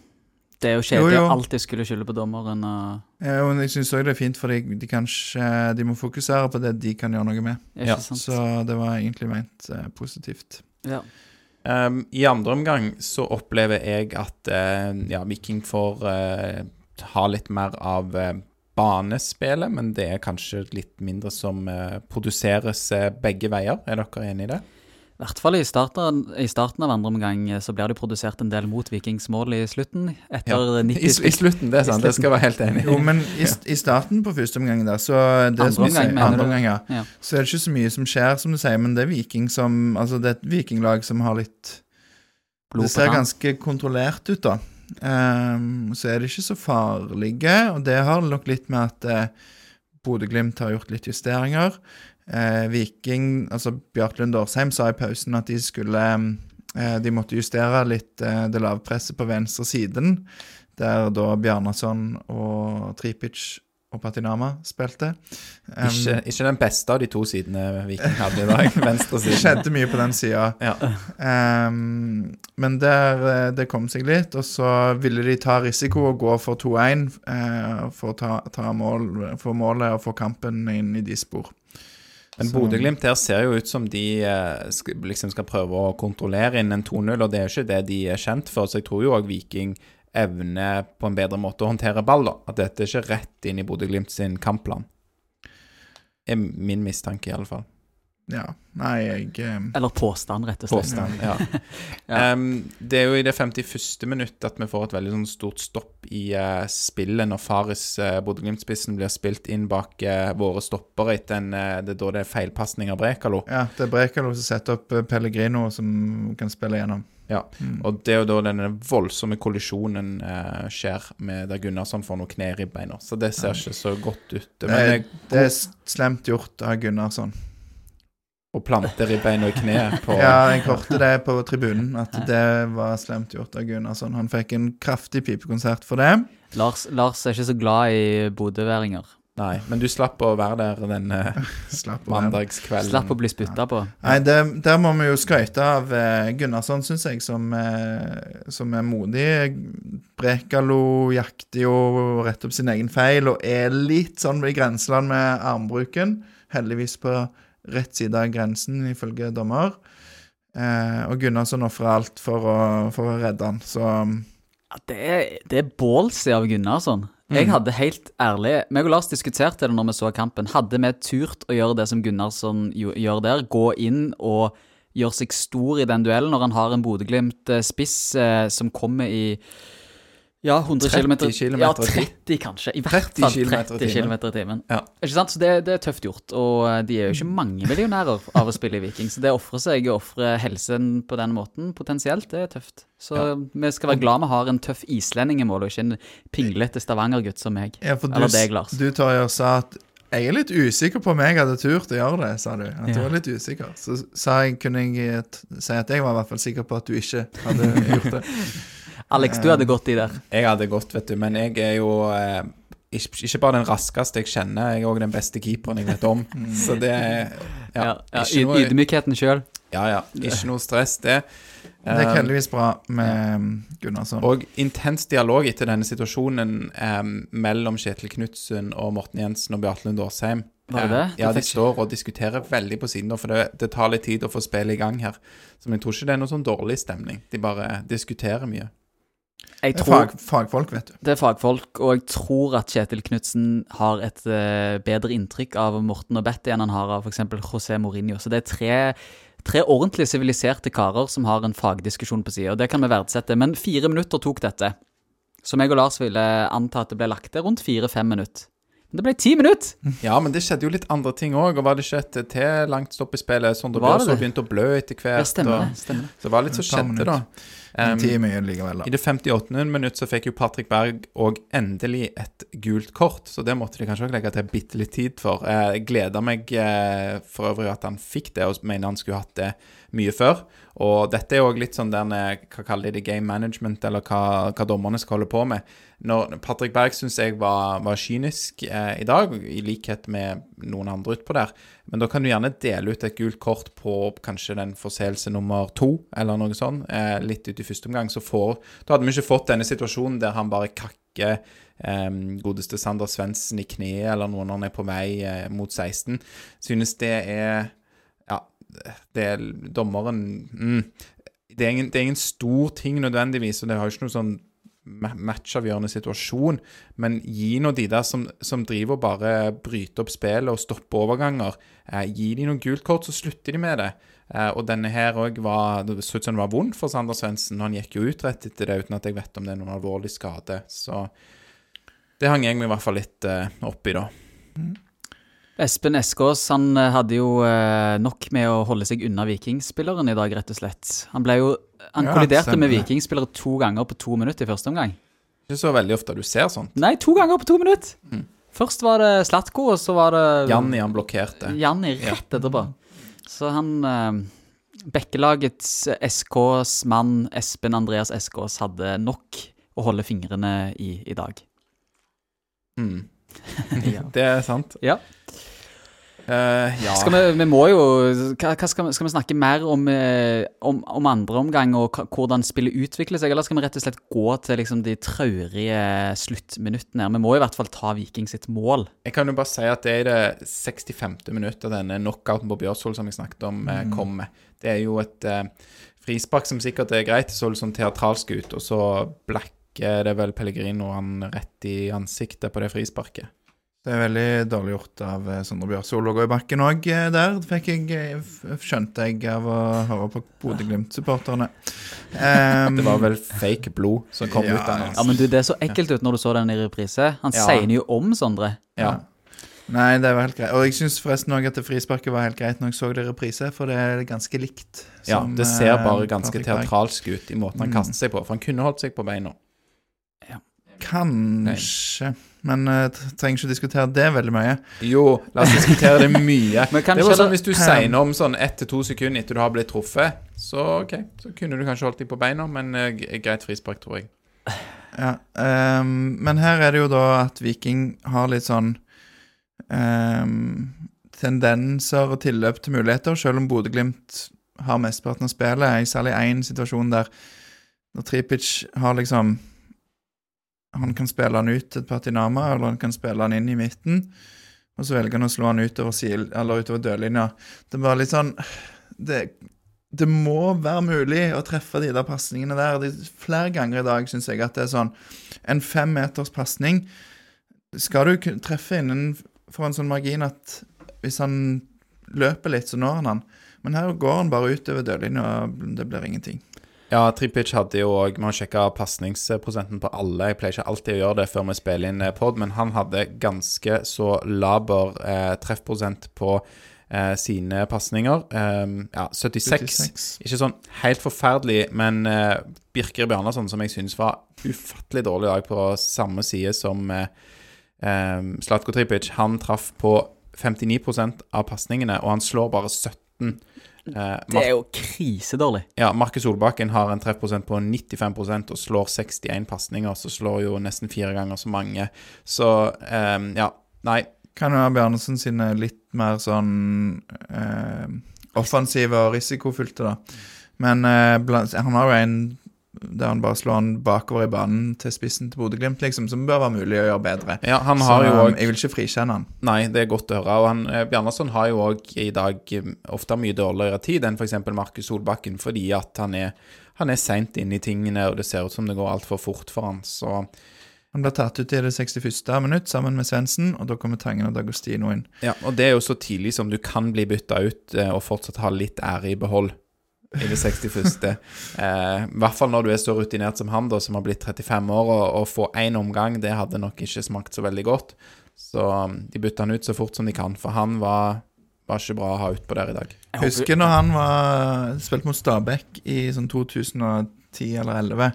Det er jo kjedelig å alltid skulle skylde på dommeren. Og... Ja, og jeg syns òg det er fint, for de, de, kanskje, de må fokusere på det de kan gjøre noe med. Ikke Ja, sant? Så det var egentlig ment eh, positivt. Ja. Um, I andre omgang så opplever jeg at uh, ja, Viking får uh, ha litt mer av uh, banespillet, men det er kanskje litt mindre som eh, produseres eh, begge veier. Er dere enig i det? I hvert fall i starten, i starten av andre omgang eh, så blir det produsert en del mot Vikings mål i slutten. Etter I, 90 I I, slutten, det er sant. Det skal jeg være helt enig i. Jo, men i, i starten på første omgang da, så det Andre omgang, sier, mener andre du? omgang, ja. Ja. Så er det ikke så mye som skjer, som du sier, men det er Viking som Altså, det er et vikinglag som har litt Blod Det ser ganske kontrollert ut, da. Um, så er de ikke så farlige, og det har nok litt med at uh, Bodø-Glimt har gjort litt justeringer. Eh, Viking, altså Bjartlund Årsheim, sa i pausen at de skulle eh, De måtte justere litt eh, det lavpresset på venstre siden, der da Bjarnason og Tripic og Patinama spilte. Um, Ikke, ikke den beste av de to sidene Viking hadde i dag. Venstre det skjedde mye på den sida. Ja. Um, men der, eh, det kom seg litt, og så ville de ta risiko og gå for 2-1 uh, for å ta, ta mål, for målet og få kampen inn i de spor. Men Bodø-Glimt her ser jo ut som de eh, liksom skal prøve å kontrollere inn en 2-0, og det er jo ikke det de er kjent for. Så jeg tror jo òg Viking evner på en bedre måte å håndtere ball, da. At dette er ikke rett inn i Bodø-Glimt sin kampplan. er min mistanke, i alle fall. Ja. Nei, jeg eh, Eller påstand, rett og slett. Påstand. Ja. Ja. Um, det er jo i det 51. minutt at vi får et veldig sånn stort stopp i uh, spillet, når Faris uh, Bodø-Glimt-spissen blir spilt inn bak uh, våre stoppere etter en uh, Det er da det er feilpasning av Brekalo. Ja, det er Brekalo som setter opp eh, Pellegrino, som kan spille gjennom. Ja. Og det er jo da denne voldsomme kollisjonen eh, skjer med der Gunnarsson får noen kne i beina Så det ser ikke så godt ut. Det, er- det er slemt gjort av Gunnarsson. Å i ribbeina og kneet på Ja, jeg hørte det på tribunen, at det var slemt gjort av Gunnarsson. Han fikk en kraftig pipekonsert for det. Lars, Lars er ikke så glad i bodøværinger. Nei, men du slapp å være der den eh, mandagskvelden. Slapp å bli spytta på. Nei, det, der må vi jo skryte av eh, Gunnarsson, syns jeg, som, eh, som er modig. Brekalo jakter jo rett opp sin egen feil og er litt sånn i grenseland med armbruken. Heldigvis på rett side av grensen, ifølge dommer. Eh, og Gunnarsson ofrer alt for å, for å redde han, så Ja, det, er, det er ballsy av Gunnarsson. Jeg hadde helt ærlig meg og Lars diskuterte det når vi så kampen. Hadde vi turt å gjøre det som Gunnarsson gjør der, gå inn og gjøre seg stor i den duellen når han har en Bodø-Glimt-spiss eh, som kommer i ja, 100 km 30 kilometer Ja, 30 kanskje. I hvert fall 30 km i timen. Ja. Ikke sant? Så det, det er tøft gjort. Og eh, de er jo ikke mange millionærer av å spille i Viking. Så det å ofre seg og ofre helsen på den måten, potensielt, det er tøft. Så Ja. vi skal være glad vi har en tøff islending i mål, og ikke en pinglete Stavanger-gutt som meg. ja, for du, Eller deg, Lars. Du, Torjer, sa at jeg er litt usikker på om jeg hadde turt å gjøre det, sa du. At du Ja. var litt usikker. Så sa jeg, kunne jeg si at jeg var i hvert fall sikker på at du ikke hadde gjort det. Alex, du hadde gått i der. Jeg hadde gått, vet du, men jeg er jo eh, ikke, ikke bare den raskeste jeg kjenner, jeg er òg den beste keeperen jeg vet om. Så det er ja, Ja, ja, noe, Ydmykheten sjøl. ja, ja, ikke noe stress, det. Det gikk Eh, heldigvis bra med mm, Gunnarsson. og intens dialog etter denne situasjonen eh, mellom Kjetil Knutsen og Morten Jensen og Bjarte Lund Åsheim. Var det det? Eh, ja, de står og diskuterer veldig på siden, nå, for det, det tar litt tid å få spillet i gang her. Så jeg tror ikke det er noe sånn dårlig stemning. De bare diskuterer mye. Jeg Det er tror fag, fagfolk, vet du. det er fagfolk, og jeg tror at Kjetil Knutsen har et uh, bedre inntrykk av Morten og Betty enn han har av f.eks. José Mourinho. Så det er tre, tre ordentlig siviliserte karer som har en fagdiskusjon på sida, og det kan vi verdsette. Men fire minutter tok dette. Så meg og Lars ville anta at det ble lagt til rundt fire-fem minutter. Men det ble ti minutter! Ja, men det skjedde jo litt andre ting òg. Og var det ikke et til langt stopp i spillet? Sondre det Bjørsvold begynte å blø etter Ja, hvert. stemmer og, stemmer så det var litt så skjedde, da. Um, mye likevel, I det 58. minutt så fikk jo Patrick Berg og endelig et gult kort, så det måtte de kanskje også legge til bitte litt tid for. Eh, Jeg gleder meg eh, for øvrig at han fikk det, og mener han skulle hatt det mye før. Og dette er òg litt sånn der Hva kaller de det? Game management, eller hva, hva dommerne skal holde på med. Når Patrick Berg syns jeg var, var kynisk eh, i dag, i likhet med noen andre utpå der. Men da kan du gjerne dele ut et gult kort på kanskje den forseelse nummer to, eller noe sånt, eh, litt ut i første omgang. Så får, da hadde vi ikke fått denne situasjonen der han bare kakker eh, godeste Sander Svendsen i kneet, eller noe når han er på vei eh, mot 16. Synes det er det er dommeren mm, det, er ingen, det er ingen stor ting nødvendigvis, og det har jo ikke noe sånn ma- matchavgjørende situasjon, men gi nå de der som, som driver og bare bryter opp spillet og stopper overganger, eh, gi de noen gult kort, så slutter de med det. Eh, og denne her òg var Det så ut som det var vondt for Sander Svendsen. Han gikk jo ut rett etter det uten at jeg vet om det er noen alvorlig skade. Så det hang jeg meg i hvert fall litt eh, opp i, da. Espen Eskås han eh, hadde jo eh, nok med å holde seg unna vikingspilleren i dag, rett og slett. Han jo Han Ja, kolliderte med vikingspillere to ganger på to minutter i første omgang. Ikke så veldig ofte du ser sånt. Nei, to ganger på to minutter! Mm. Først var det Slatko, og så var det Janni han blokkerte. Janni rett etterpå. Så han eh, Bekkelagets SKs mann Espen Andreas Eskås hadde nok å holde fingrene i i dag. Mm. Ja. Det er sant. Ja. Eh, ja. Skal vi, vi må jo hva, hva skal, vi, skal vi snakke mer om, eh, om, om andre omgang og hvordan spillet utvikler seg, eller skal vi rett og slett gå til liksom, de traurige sluttminuttene? Vi må i hvert fall ta Viking sitt mål. Jeg kan jo bare si at det er det 65. minutt av denne knockouten på Bjørsvold som jeg snakket om, mm. kommer. Det er jo et uh, frispark som sikkert er greit, så litt sånn teatralsk ut, og så blacker det vel Pellegrino han rett i ansiktet på det frisparket. Det er veldig dårlig gjort av eh, Sondre Bjørsol å gå i bakken òg der. Det fikk jeg, eh, skjønte jeg av å høre på Bodø-Glimt-supporterne. Um, Det var vel fake blod som kom Ja, ut av hans. Ja, men du, Det så ekkelt ut når du så den i reprise. Han Ja. segner jo om Sondre. Ja. Nei, det var helt greit. Og jeg syns forresten òg at det frisparket var helt greit når jeg så det i reprise, for det er ganske likt. ja, det ser eh, bare ganske Patrick teatralsk ut i måten han Mm. kaster seg på. For han kunne holdt seg på beina. Kanskje. Men uh, trenger ikke å diskutere det veldig mye. Jo, la oss diskutere det mye. Men kanskje det sånn Hvis du segner om sånn ett til to sekunder etter du har blitt truffet, så ok, så kunne du kanskje holdt deg på beina, men uh, greit frispark, tror jeg. Ja, um, men her er det jo da at Viking har litt sånn um, tendenser og tilløp til muligheter, selv om Bodø-Glimt har mesteparten av spillet. I særlig én situasjon der når Tripic har liksom Han kan spille han ut til Patinama, eller han kan spille han inn i midten. Og så velger han å slå han utover, sil, eller utover dørlinja. Det er bare litt sånn det, det må være mulig å treffe de der pasningene der. De, flere ganger i dag syns jeg at det er sånn En fem meters pasning skal du treffe innenfor en sånn margin at hvis han løper litt, så når han han. Men her går han bare utover dørlinja, og det blir ingenting. Ja, Tripic hadde jo òg har sjekka pasningsprosenten på alle. Jeg pleier ikke alltid å gjøre det før vi spiller inn eh, pod, men han hadde ganske så laber eh, treffprosent på eh, sine pasninger. Eh, ja, 76. 76. Ikke sånn helt forferdelig, men eh, Birker Bjarnason, som jeg syns var ufattelig dårlig i dag, på samme side som eh, eh, Slatko Tripic, han traff på 59% av pasningene, og han slår bare 17. Eh, Det er jo krisedårlig. ja, Markus Solbakken har en treffprosent på 95% og slår 61 pasninger, så slår jo nesten fire ganger så mange. Så ehm, ja, nei. Kan jo ha Bjarnesen sine litt mer sånn eh, offensive og risikofylte, da. Men eh, blant, han har jo en der han bare slår han bakover i banen til spissen til Bodø-Glimt, liksom, som bør være mulig å gjøre bedre. Ja, han Så har jo også, òg jeg vil ikke frikjenne han. Nei, det er godt å høre. Og han, eh, Bjarnason har jo òg i dag eh, ofte mye dårligere tid enn f.eks. Markus Solbakken, fordi at han er, han er seint inne i tingene, og det ser ut som det går altfor fort for han. Så Han ble tatt ut i det 61. minutt sammen med Svendsen, og da kommer Tangen og Dagostino inn. ja, Og det er jo så tidlig som du kan bli bytta ut eh, og fortsatt ha litt ære i behold. I det 61. Eh, I hvert fall når du er så rutinert som han, da, som har blitt 35 år, og, og få én omgang, det hadde nok ikke smakt så veldig godt. Så um, de bytta han ut så fort som de kan, for han var, var ikke bra å ha utpå der i dag. Jeg Jeg husker når han var spilte mot Stabæk i sånn 2010 eller 2011.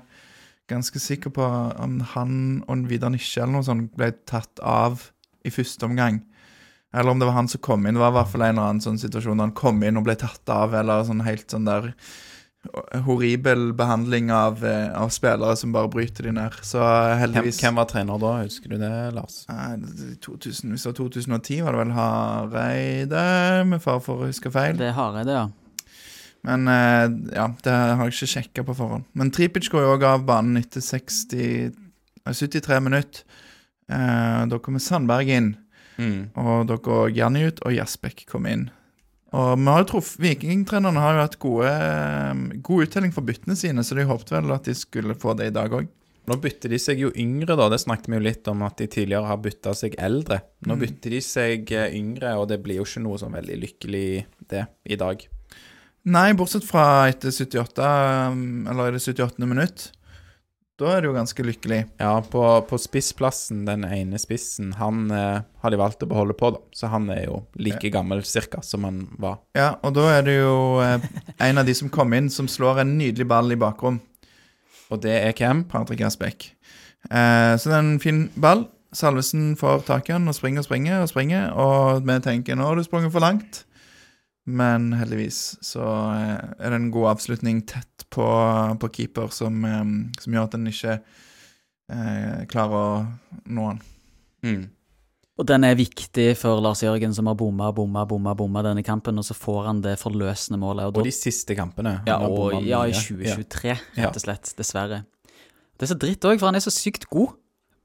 Ganske sikker på om han og Vidar Nisje eller noe sånt ble tatt av i første omgang. Eller om det var han som kom inn. Det var i hvert fall en eller annen sånn situasjon der han kom inn og ble tatt av, eller sånn helt sånn der horribel behandling av, eh, av spillere som bare bryter de ned. Så Hvem, heldigvis hvem var trener da, husker du det, Lars? Nei, 2000, Hvis det var 2010, var det vel Hareide, med fare for å huske feil. Det er Hareide, ja. Men eh, ja, det har jeg ikke sjekka på forhånd. Men Tripic går jo òg av banen etter 60, eh, 73 minutter. Eh, da kommer Sandberg inn, Mm. og da går Janni ut, og Jasbekk kommer inn. Og vi har jo truff, Vikingtrenerne har jo hatt gode, eh, god uttelling for byttene sine, så de håpet vel at de skulle få det i dag òg. Nå bytter de seg jo yngre, da. Det snakket vi jo litt om at de tidligere har bytta seg eldre. Nå Mm. bytter de seg eh, yngre, og det blir jo ikke noe sånn veldig lykkelig, det, i dag. Nei, bortsett fra etter 78, um, eller i det 78. minutt. Da er du jo ganske lykkelig. Ja, på, på spissplassen, den ene spissen, han eh, har de valgt å beholde på, da. Så han er jo like gammel cirka som han var. Ja, og da er det jo eh, en av de som kom inn, som slår en nydelig ball i bakrom. Og det er hvem? Patrick Asbæk. Eh, så det er en fin ball. Salvesen får tak i den og springer og springer og springer, og vi tenker nå har du sprunget for langt. Men heldigvis så eh, er det en god avslutning tett på, på keeper som, eh, som gjør at en ikke eh, klarer å nå han. Mm. Og den er viktig for Lars Jørgen, som har bomma, bomma, bomma bomma denne kampen, og så får han det forløsende målet. Og og de siste kampene. ja, og, ja, i 2023, Ja. rett og slett. Dessverre. Det er så dritt òg, for han er så sykt god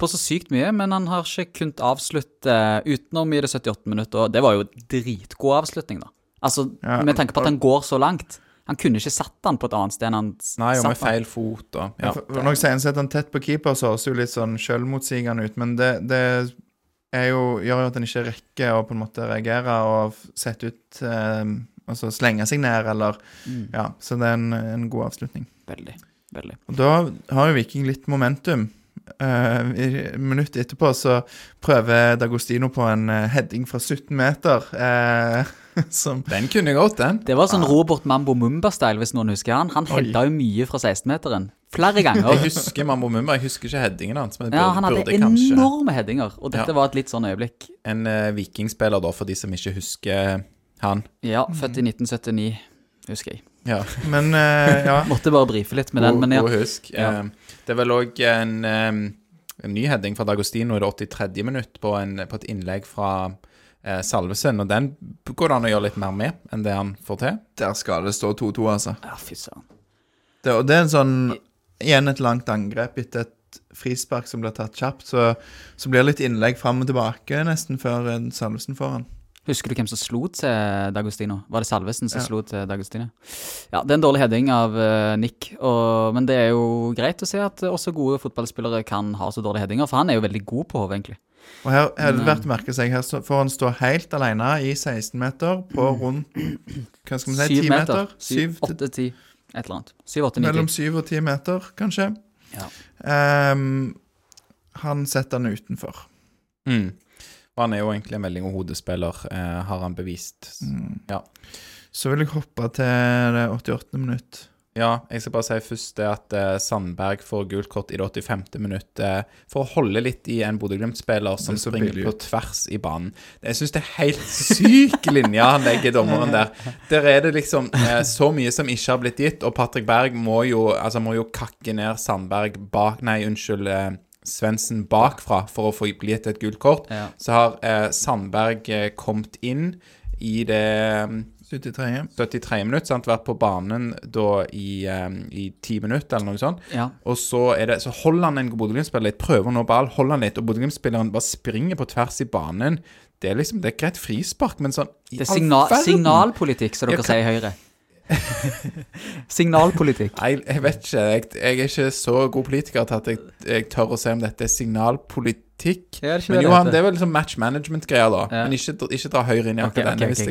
på så sykt mye, men han har ikke kunnet avslutte utenom i det 78 minutter, og det var jo dritgod avslutning, da. Altså, Ja, med tanke på at han går så langt. Han kunne ikke satt han på et annet sted enn han Nei, og med han. feil fot og ja. For, for når jeg sier han setter han tett på keeper, så høres det jo litt sånn selvmotsigende ut, men det, det er jo, gjør jo at en ikke rekker å på en måte reagere og sette ut eh, Altså slenge seg ned, eller Mm. Ja, så det er en, en god avslutning. Veldig. Veldig. Og da har jo Viking litt momentum. Uh, minuttet etterpå så prøver Dagostino på en eh, heading fra 17 meter. eh, som Den kunne gått, den. Det var sånn Robert Mambo Mumba-style, hvis noen husker han. Han hedda jo mye fra 16-meteren. Flere ganger. Jeg husker Mambo Mumba, jeg husker ikke headingen hans. Men jeg Ja, han hadde burde kanskje enorme headinger, og dette Ja. var et litt sånn øyeblikk. En uh, vikingspiller, da, for de som ikke husker han. Ja, født i 1979, husker jeg. Ja, Men uh, ja. Måtte bare brife litt med den, men ja. god husk. Ja. Uh, det er vel òg en, um, en ny heading fra Dagostino i det 83. minutt på, en, på et innlegg fra eh, Salvesen, og den går det an å gjøre litt mer med enn det han får til. Der skal det stå 2-2, altså. Ja, fy søren. Det, og det er en sånn Igjen et langt angrep etter et frispark som blir tatt kjapt. Så, så blir det litt innlegg fram og tilbake nesten før eh, Salvesen får han. Husker du hvem som slo til Dagostino? Var det Salvesen som Ja. slo til Dagostino? Ja, det er en dårlig heading av uh, Nick, og, men det er jo greit å se at også gode fotballspillere kan ha så dårlige headinger, for han er jo veldig god på hodet, egentlig. Og her er det verdt å merke seg Her står- får han stå helt alene i 16 meter på rundt Hva skal vi si? 10 meter? Syv, Syv til- åtte, ti, et eller annet. Syv, åtte, ni, Mellom 7 og 10 meter, kanskje. Ja. Um, han setter han utenfor. Mm. Og han er jo egentlig en veldig god hodespiller, eh, har han bevist. Mm. Ja. Så vil jeg hoppe til det 88. minutt. Ja, jeg skal bare si først det at eh, Sandberg får gult kort i det 85. minutt eh, for å holde litt i en Bodø-Glimt-spiller som springer på tvers i banen. Jeg syns det er helt syk linje han legger dommeren der. Der er det liksom eh, så mye som ikke har blitt gitt, og Patrick Berg må jo, altså, må jo kakke ned Sandberg bak Nei, unnskyld. Eh, Svendsen bakfra for å få bli gitt et gult kort. Ja. Så har eh, Sandberg eh, kommet inn i det mm, 73. 73 minutt, sant? vært på banen da i, um, i 10 minutter eller noe sånt. Ja. Og så, er det, så holder han en Bodø-Glimt-spiller litt, prøver å nå ball, holder han litt, og Bodø-Glimt-spilleren bare springer på tvers i banen. Det er liksom, det er greit frispark, men sånn i Det er all signalpolitikk, som dere kan- sier i Høyre. signalpolitikk. Nei, jeg vet ikke. Jeg, jeg er ikke så god politiker til at jeg, jeg tør å si om dette er signalpolitikk. Ja, er det Men det jo, det det er vel liksom match management-greier, da. Ja. Men ikke, ikke dra Høyre inn i akkurat okay, denne, okay, hvis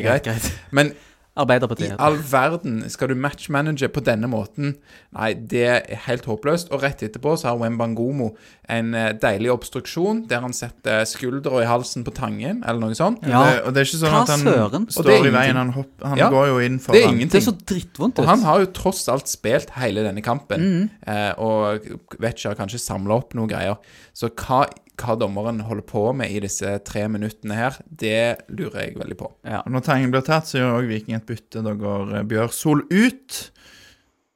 er. Men I all verden skal du matchmanage på denne måten? Nei, det er helt håpløst. Og rett etterpå så har Wembangomo en eh, deilig obstruksjon der han setter skuldra i halsen på Tangen, eller noe sånt. Ja. Det, og det er ikke sånn Hva at han søren? Står i veien. Han, hopp, han Ja. går jo inn Det er ingenting. Det er så drittvondt Og han har jo tross alt spilt hele denne kampen, mm. eh, og vet ikke, har kanskje samla opp noen greier. Så hva, hva dommeren holder på med i disse tre minuttene her, det lurer jeg veldig på. Ja. Og når Tangen blir tatt, så gjør også Viking et bytte. Da går eh, Bjørsol ut,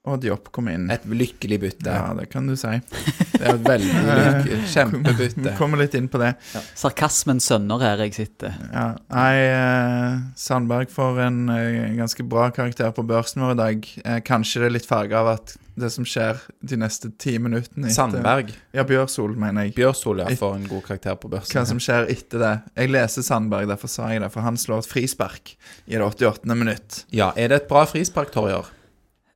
og Diop kom inn. Et lykkelig bytte. Ja, det kan du si. Det er et veldig lykkelig, kjempebytte. Kommer litt inn på det. Sarkasmens sønner her jeg sitter. Ja, nei, eh, Sandberg får en eh, ganske bra karakter på børsen vår i dag. Eh, kanskje det er litt farga av at det som skjer de neste ti minuttene etter- Sandberg. Ja, Bjørsol, mener jeg. Bjørsol ja, får en god karakter på børsen. Hva som skjer etter det. Jeg leser Sandberg, derfor sa jeg det. For han slår et frispark i det 88. minutt. Ja, er det et bra frispark, Torjer?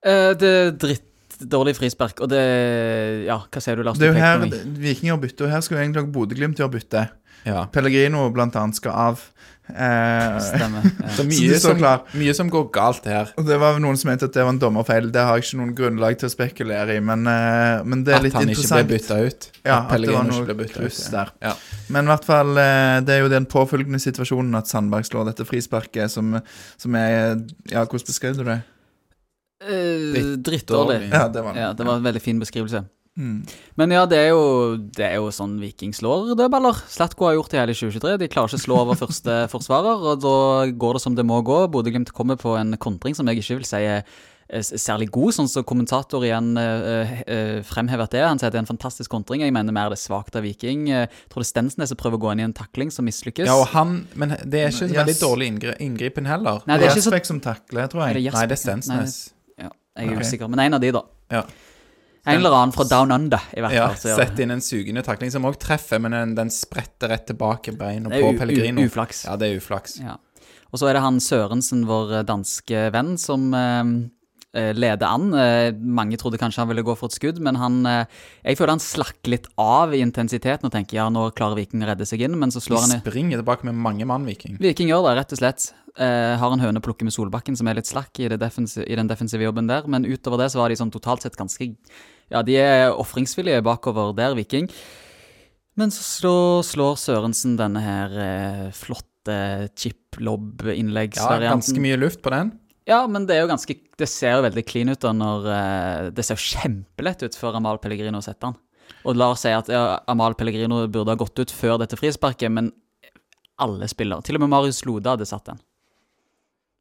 Eh, det er drittdårlig frispark, og det Ja, hva sier du, Lars? Det er jo her. Viking har bytte, og her skulle egentlig Bodø-Glimt gjøre bytte. Ja. Pellegrino blant annet skal av. Eh, Stemmer. Ja. Så mye så som, mye som går galt her. og det var noen som mente at det var en dommerfeil. Det har jeg ikke noen grunnlag til å spekulere i, men, eh, men det er At litt han ikke ble interessant. bytta ut. Ja, At at det var noe kluss ja. der. Ja. Men i hvert fall, eh, det er jo den påfølgende situasjonen at Sandberg slår dette frisparket, som, som er Ja, hvordan beskrev du det? Eh, drittdårlig. Ja, det var Ja, det var en veldig fin beskrivelse. Mm. Men ja, det er jo, det er jo sånn Viking slår dødballer. Slatko har gjort det hele 2023. De klarer ikke å slå over første forsvarer, og da går det som det må gå. Bodø-Glimt kommer på en kontring som jeg ikke vil si er særlig god, sånn som kommentator igjen uh, uh, fremhever at det er. Han sier at det er en fantastisk kontring. Jeg mener mer det er svakt av Viking. Jeg tror det er Stensnes som prøver å gå inn i en takling som mislykkes. Ja, og han Men det er ikke en Yes. veldig dårlig inngri inngripen heller. Nei, det er ikke så som takler, tror jeg. det. Nei, det er Stensnes. Ja, jeg er usikker, men en av de, da. Ja. En eller annen fra Down Under, i hvert fall. Ja. Sett inn en sugende takling som òg treffer, men den, den spretter rett tilbake beina Det er på Pellegrino. u- uflaks. Ja, det er uflaks. Ja. Og så er det han Sørensen, vår danske venn, som eh, eh, leder an. Eh, mange trodde kanskje han ville gå for et skudd, men han eh, Jeg føler han slakker litt av i intensiteten og tenker ja, nå klarer Viking å redde seg inn, men så slår han i springer tilbake med mange mann, Viking. Viking gjør det, rett og slett. Har en høne å plukke med Solbakken, som er litt slakk i, i den defensive jobben der. Men utover det så var de sånn totalt sett ganske Ja, de er ofringsvillige bakover der, Viking. Men så slår, slår Sørensen denne her flotte chip-lob-innleggsvarianten. Ja, ganske mye luft på den. Ja, men det er jo ganske Det ser jo veldig clean ut da når eh, Det ser jo kjempelett ut før Amal Pellegrino setter den. Og la oss si at ja, Amal Pellegrino burde ha gått ut før dette frisparket, men alle spillere, til og med Marius Lode hadde satt den.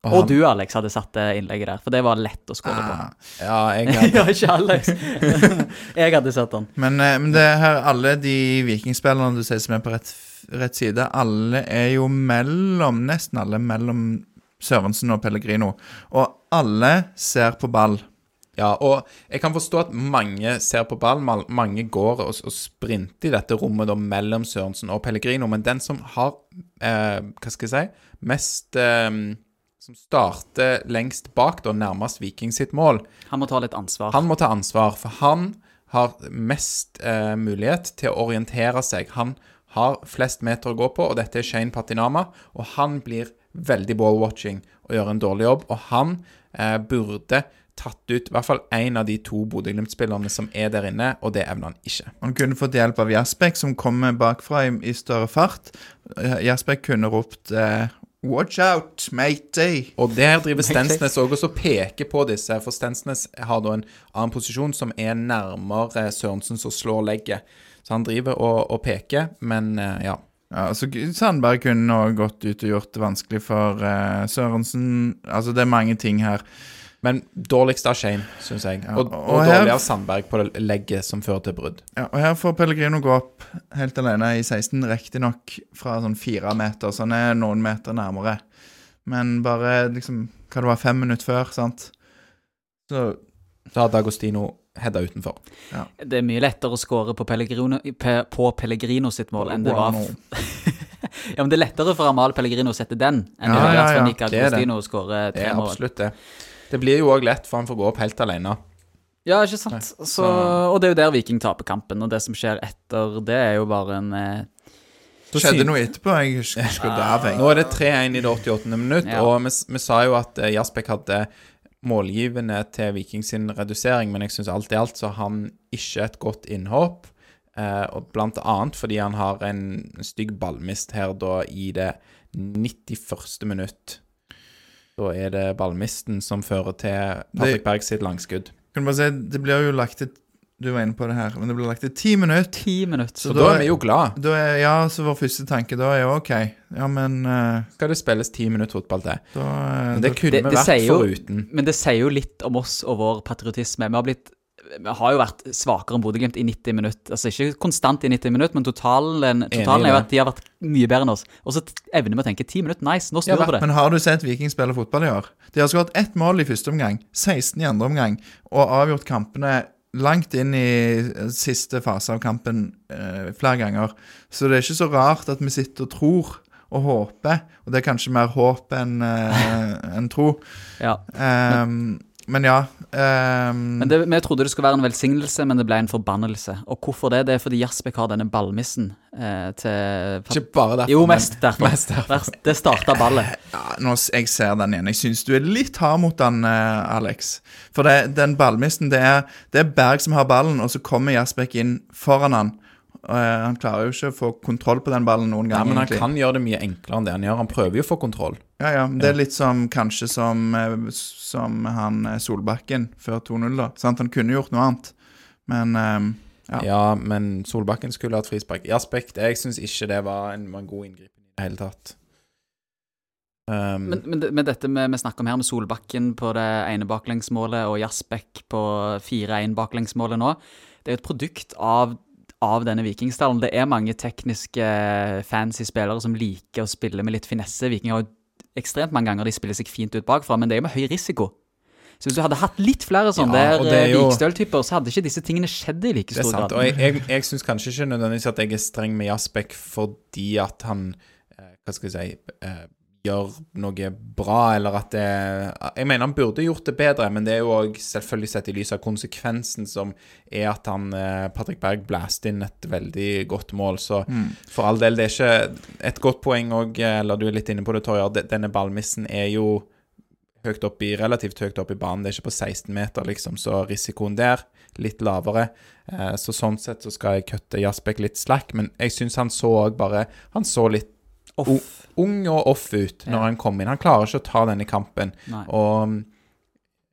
Og han- du, Alex, hadde satt det innlegget der, for det var lett å skåre på. Ah, Ja, jeg hadde ja, ikke Alex. jeg hadde satt den. Men, eh, men det her, alle de vikingspillerne du sier som er på rett, rett side, alle er jo mellom Nesten alle mellom Sørensen og Pellegrino. Og alle ser på ball. Ja, og jeg kan forstå at mange ser på ball, mange går og, og sprinter i dette rommet da mellom Sørensen og Pellegrino, men den som har, eh, hva skal jeg si, mest eh, Som starter lengst bak, da nærmest Viking sitt mål, Han må ta litt ansvar. han må ta ansvar, for han har mest eh, mulighet til å orientere seg. Han har flest meter å gå på, og dette er Shane Patinama, og han blir veldig ball-watching og gjør en dårlig jobb, og han eh, burde tatt ut i hvert fall én av de to Bodø-Glimt-spillerne som er der inne, og det evner han ikke. Han kunne fått hjelp av Jasbekk, som kommer bakfra i, i større fart. Eh, Jasbekk kunne ropt eh, 'Watch out, matey'. Og der driver Stensnes òg og peker på disse, for Stensnes har da en annen posisjon som er nærmere Sørensen som slår legget. Så han driver og, og peker, men eh, ja. Ja, altså Sandberg kunne nå gått ut og gjort det vanskelig for uh, Sørensen. Altså, det er mange ting her. Men dårligst av Shane, syns jeg. Ja, og, og og dårlig av Sandberg på det legget som fører til brudd. Ja, og her får Pellegrino gå opp helt alene i 16, riktignok fra sånn fire meter, så han er noen meter nærmere. Men bare liksom Hva det var, fem minutter før, sant? Så Da hadde Agostino heada utenfor. Det er mye lettere å skåre på Pellegrino, pe, på Pellegrino sitt mål enn det var Ja, men det er lettere for Amal Pellegrino å sette den enn det Ja, er ja, ja. Nick Det er det. Agostino å Det tre er mål. absolutt det. Det blir jo òg lett, for han får gå opp helt alene. Ja, ikke sant? Så, og det er jo der Viking taper kampen, og det som skjer etter det, er jo bare en eh, Det skjedde noe etterpå. Jeg husker skrudde av. Nå er det 3-1 i det 88. minutt, Ja. og vi, vi sa jo at eh, hadde målgivende til Viking sin redusering, men jeg syns alt i alt så har han ikke et godt innhopp. Eh, og blant annet fordi han har en stygg ballmist her da i det 91. minutt. Da er det ballmisten som fører til Patrick Berg sitt langskudd. Kan bare si, Det blir jo lagt til Du var inne på det her, men det ble lagt til ti minutter. ti minutter. Så Så da da- er vi jo glad. Er, ja, så vår første tanke da er jo OK. Ja, men uh, Skal det spilles ti minutter fotball til? da, eh, Men det da kunne Det- vi det vært jo- foruten. Men det sier jo litt om oss og vår patriotisme. Vi har blitt vi har jo vært svakere enn Bodø-Glimt i 90 minutter. Altså Ikke konstant i 90 minutter, men totalen, totalen er jo at de har vært mye bedre enn oss. Og så evner vi å tenke 10 minutter, nice, nå snur Ja, vi på det. Men har du sett Viking spille fotball i år? De har skåret ett mål i første omgang, 16 i andre omgang, og avgjort kampene langt inn i siste fase av kampen eh, flere ganger. Så det er ikke så rart at vi sitter og tror og håper, og det er kanskje mer håp enn eh, en tro. Ja. Ehm, men ja Um... Men det, Vi trodde det skulle være en velsignelse, men det ble en forbannelse. Og hvorfor det? Det er fordi Jasbekk har denne ballmissen eh, til Ikke bare derfor. Jo, mest derfor. mest derfor. Det starta ballet. ja, nå, Jeg ser den igjen. Jeg syns du er litt hard mot den, eh, Alex. For det, den ballmissen, det er, det er Berg som har ballen, og så kommer Jasbekk inn foran han. Og, eh, han klarer jo ikke å få kontroll på den ballen noen Ja, Nei, men han egentlig. kan gjøre det mye enklere enn det han gjør. Han prøver jo å få kontroll. Ja, ja, Det er litt som kanskje som, eh, som han eh, Solbakken før 2-0, da. Sant? Han kunne gjort noe annet, men eh, Ja. Ja. men Solbakken skulle hatt frispark. I aspekt, jeg syns ikke det var en, var en god inngripen i det hele tatt. Um, Men, men, men, dette vi, vi snakker om her, med Solbakken på det ene baklengsmålet og Jasbekk på 4-1-baklengsmålet nå, det er jo et produkt av, av denne Vikingstallen. Det er mange tekniske, fancy spillere som liker å spille med litt finesse. Viking har jo ekstremt mange ganger de spiller seg fint ut bakfra, men det er jo med høy risiko. Så hvis du hadde hatt litt flere sånne Ja, der det er eh, jo- Vikstøl-typer, så hadde ikke disse tingene skjedd i like det stor sant. grad. Og jeg, jeg, jeg syns kanskje ikke nødvendigvis at jeg er streng med Jasbek fordi at han eh, Hva skal jeg si eh, gjør noe bra, eller at det Jeg mener han burde gjort det bedre, men det er jo òg selvfølgelig sett i lys av konsekvensen som er at han eh, Patrick Berg blæste inn et veldig godt mål. Så for all del, det er ikke et godt poeng òg, eller du er litt inne på det, Torjar. Denne ballmissen er jo høyt opp i, relativt høyt opp i banen. Det er ikke på 16 meter, liksom, så risikoen der litt lavere. Eh, så sånn sett så skal jeg kutte Jasbekk litt slack, men jeg syns han så òg bare Han så litt Off. ung og off ut når Ja. han kommer inn. Han klarer ikke å ta denne kampen. Nei. Og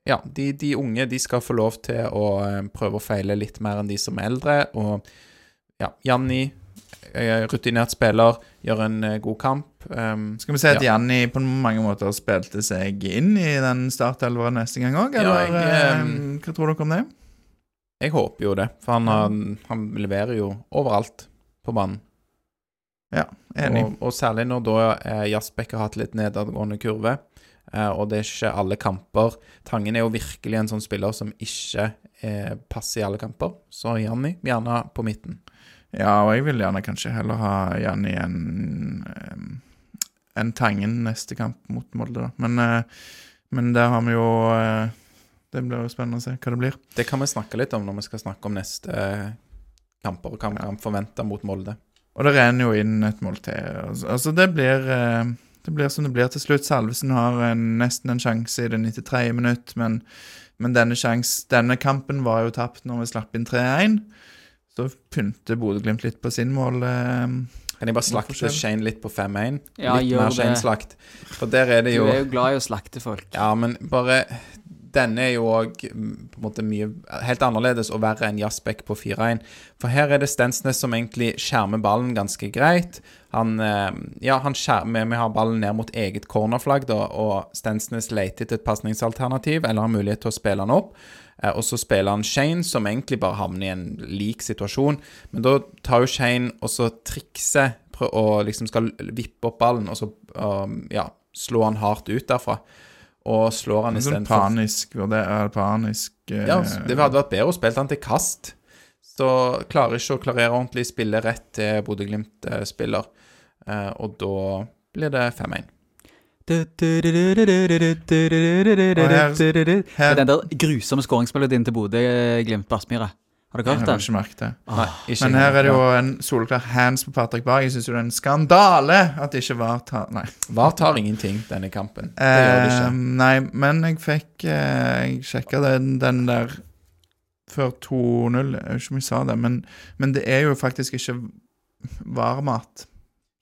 ja, de, de unge de skal få lov til å eh, prøve å feile litt mer enn de som er eldre. Og ja, Janni, eh, rutinert spiller, gjør en eh, god kamp. Um, Skal vi si at Ja. Janni på mange måter spilte seg inn i den startelveren neste gang òg, Ja, jeg, eh, eh, hva tror dere om det? jeg håper jo det, for han, har- han leverer jo overalt på banen. Ja, enig. Og, og særlig når da eh, Jasbekk har hatt litt nedadgående kurve, eh, og det er ikke alle kamper. Tangen er jo virkelig en sånn spiller som ikke eh, passer i alle kamper. Så Janni, gjerne på midten. Ja, og jeg vil gjerne kanskje heller ha Janni enn en Tangen neste kamp mot Molde, da. Men, eh, men der har vi jo eh, Det blir jo spennende å se hva det blir. Det kan vi snakke litt om når vi skal snakke om neste eh, kamper, og hva vi kan forvente mot Molde. Og det renner jo inn et mål til. Altså, altså det blir eh, Det blir som det blir til slutt. Salvesen har en, nesten en sjanse i det 93. minutt, men, men denne, sjans, denne kampen var jo tapt når vi slapp inn 3-1. Så pynter Bodø-Glimt litt på sin mål. Eh, Kan jeg bare slakte? Shane litt på 5-1? Ja, litt gjør mer. Shane-slakt. For der er det jo Du er jo glad i å slakte folk. Ja, men bare Denne er jo òg mye helt annerledes og verre enn Jasbekk på 4-1. For her er det Stensnes som egentlig skjermer ballen ganske greit. Han eh, Ja, han skjermer Vi har ballen ned mot eget cornerflagg, da, og Stensnes leter etter et pasningsalternativ eller har mulighet til å spille han opp. Eh, Og så spiller han Shane, som egentlig bare havner i en lik situasjon. Men da tar jo Shane og så trikser og liksom skal vippe opp ballen, og så um, ja, slå han hardt ut derfra. Og slår han en sånn istedenfor panisk det er Panisk eh, Ja, det hadde vært bedre å spille han til kast. Så klarer ikke å klarere ordentlig spille rett til Bodø-Glimt-spiller. Eh, og da blir det 5-1. Det her- er den der grusomme skåringsmelodien til Bodø-Glimt på Aspmyra. Har du hørt har den? ikke merket det. Nei, ikke Men her er det jo en soleklar hands på Patrick Berg. Jeg syns jo det er en skandale at det ikke var ta... Nei. VAR tar ingenting denne kampen. Det gjør det Eh, ikke. nei, men jeg fikk eh, Jeg sjekka den, den der før 2-0. Jeg vet ikke om jeg sa det, men, men det er jo faktisk ikke varmat.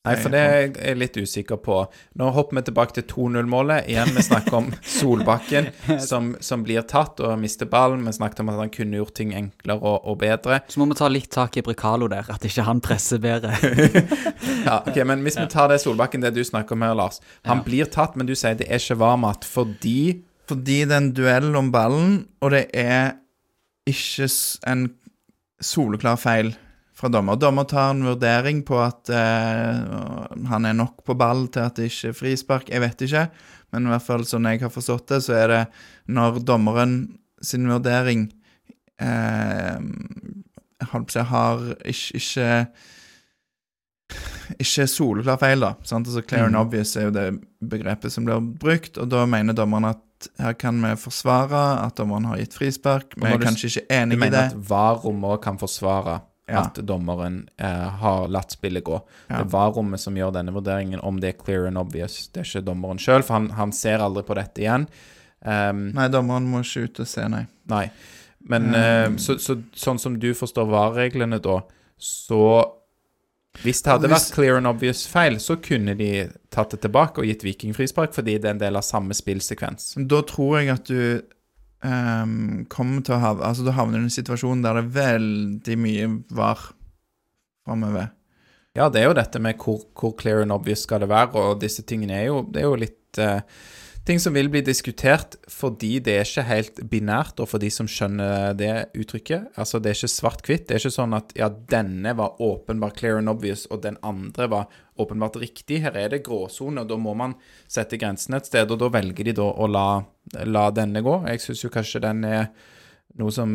Nei, for det er jeg litt usikker på. Nå hopper vi tilbake til 2-0-målet. Igjen, vi snakker om Solbakken som, som blir tatt og mister ballen. Vi snakket om at han kunne gjort ting enklere og, og bedre. Så må vi ta litt tak i Bricalo der, at ikke han presser bedre. Ja, ok, Men hvis vi tar det Solbakken, det du snakker om her, Lars. Han Ja. blir tatt, men du sier det er ikke varmat fordi Fordi det er en duell om ballen, og det er ikke en soleklar feil fra dommer. Dommer tar en vurdering på at eh, han er nok på ball til at det ikke er frispark. Jeg vet ikke, men i hvert fall sånn jeg har forstått det, så er det når dommeren sin vurdering eh, har ikke, ikke ikke soleklar feil, da. Sant? Altså Clear and Mm. obvious er jo det begrepet som blir brukt, og da mener dommeren at her kan vi forsvare at dommeren har gitt frispark. Vi er kanskje ikke enig i det. Du mener at VAR-rommet kan forsvare Ja. at dommeren eh, har latt spillet gå. Ja. Det er VAR-rommet som gjør denne vurderingen, om det er clear and obvious. Det er ikke dommeren sjøl, for han, han ser aldri på dette igjen. Um, Nei, dommeren må ikke ut og se, nei. Nei. Men Mm. eh, så, så, sånn som du forstår VAR-reglene da, så Hvis det hadde Hvis- vært clear and obvious feil, så kunne de tatt det tilbake og gitt Viking frispark, fordi det er en del av samme spillsekvens. Da tror jeg at du ehm, kommer til å ha Altså, du havner i en situasjon der det er veldig mye var framover. Ja, det er jo dette med hvor, hvor clear and obvious skal det være, og disse tingene er jo, det er jo litt eh, ting som vil bli diskutert fordi det er ikke helt binært, og for de som skjønner det uttrykket. Altså, det er ikke svart-hvitt. Det er ikke sånn at ja, denne var åpenbart clear and obvious, og den andre var åpenbart riktig. Her er det gråsone, og da må man sette grensen et sted, og da velger de da å la, la denne gå. Jeg syns jo kanskje den er noe som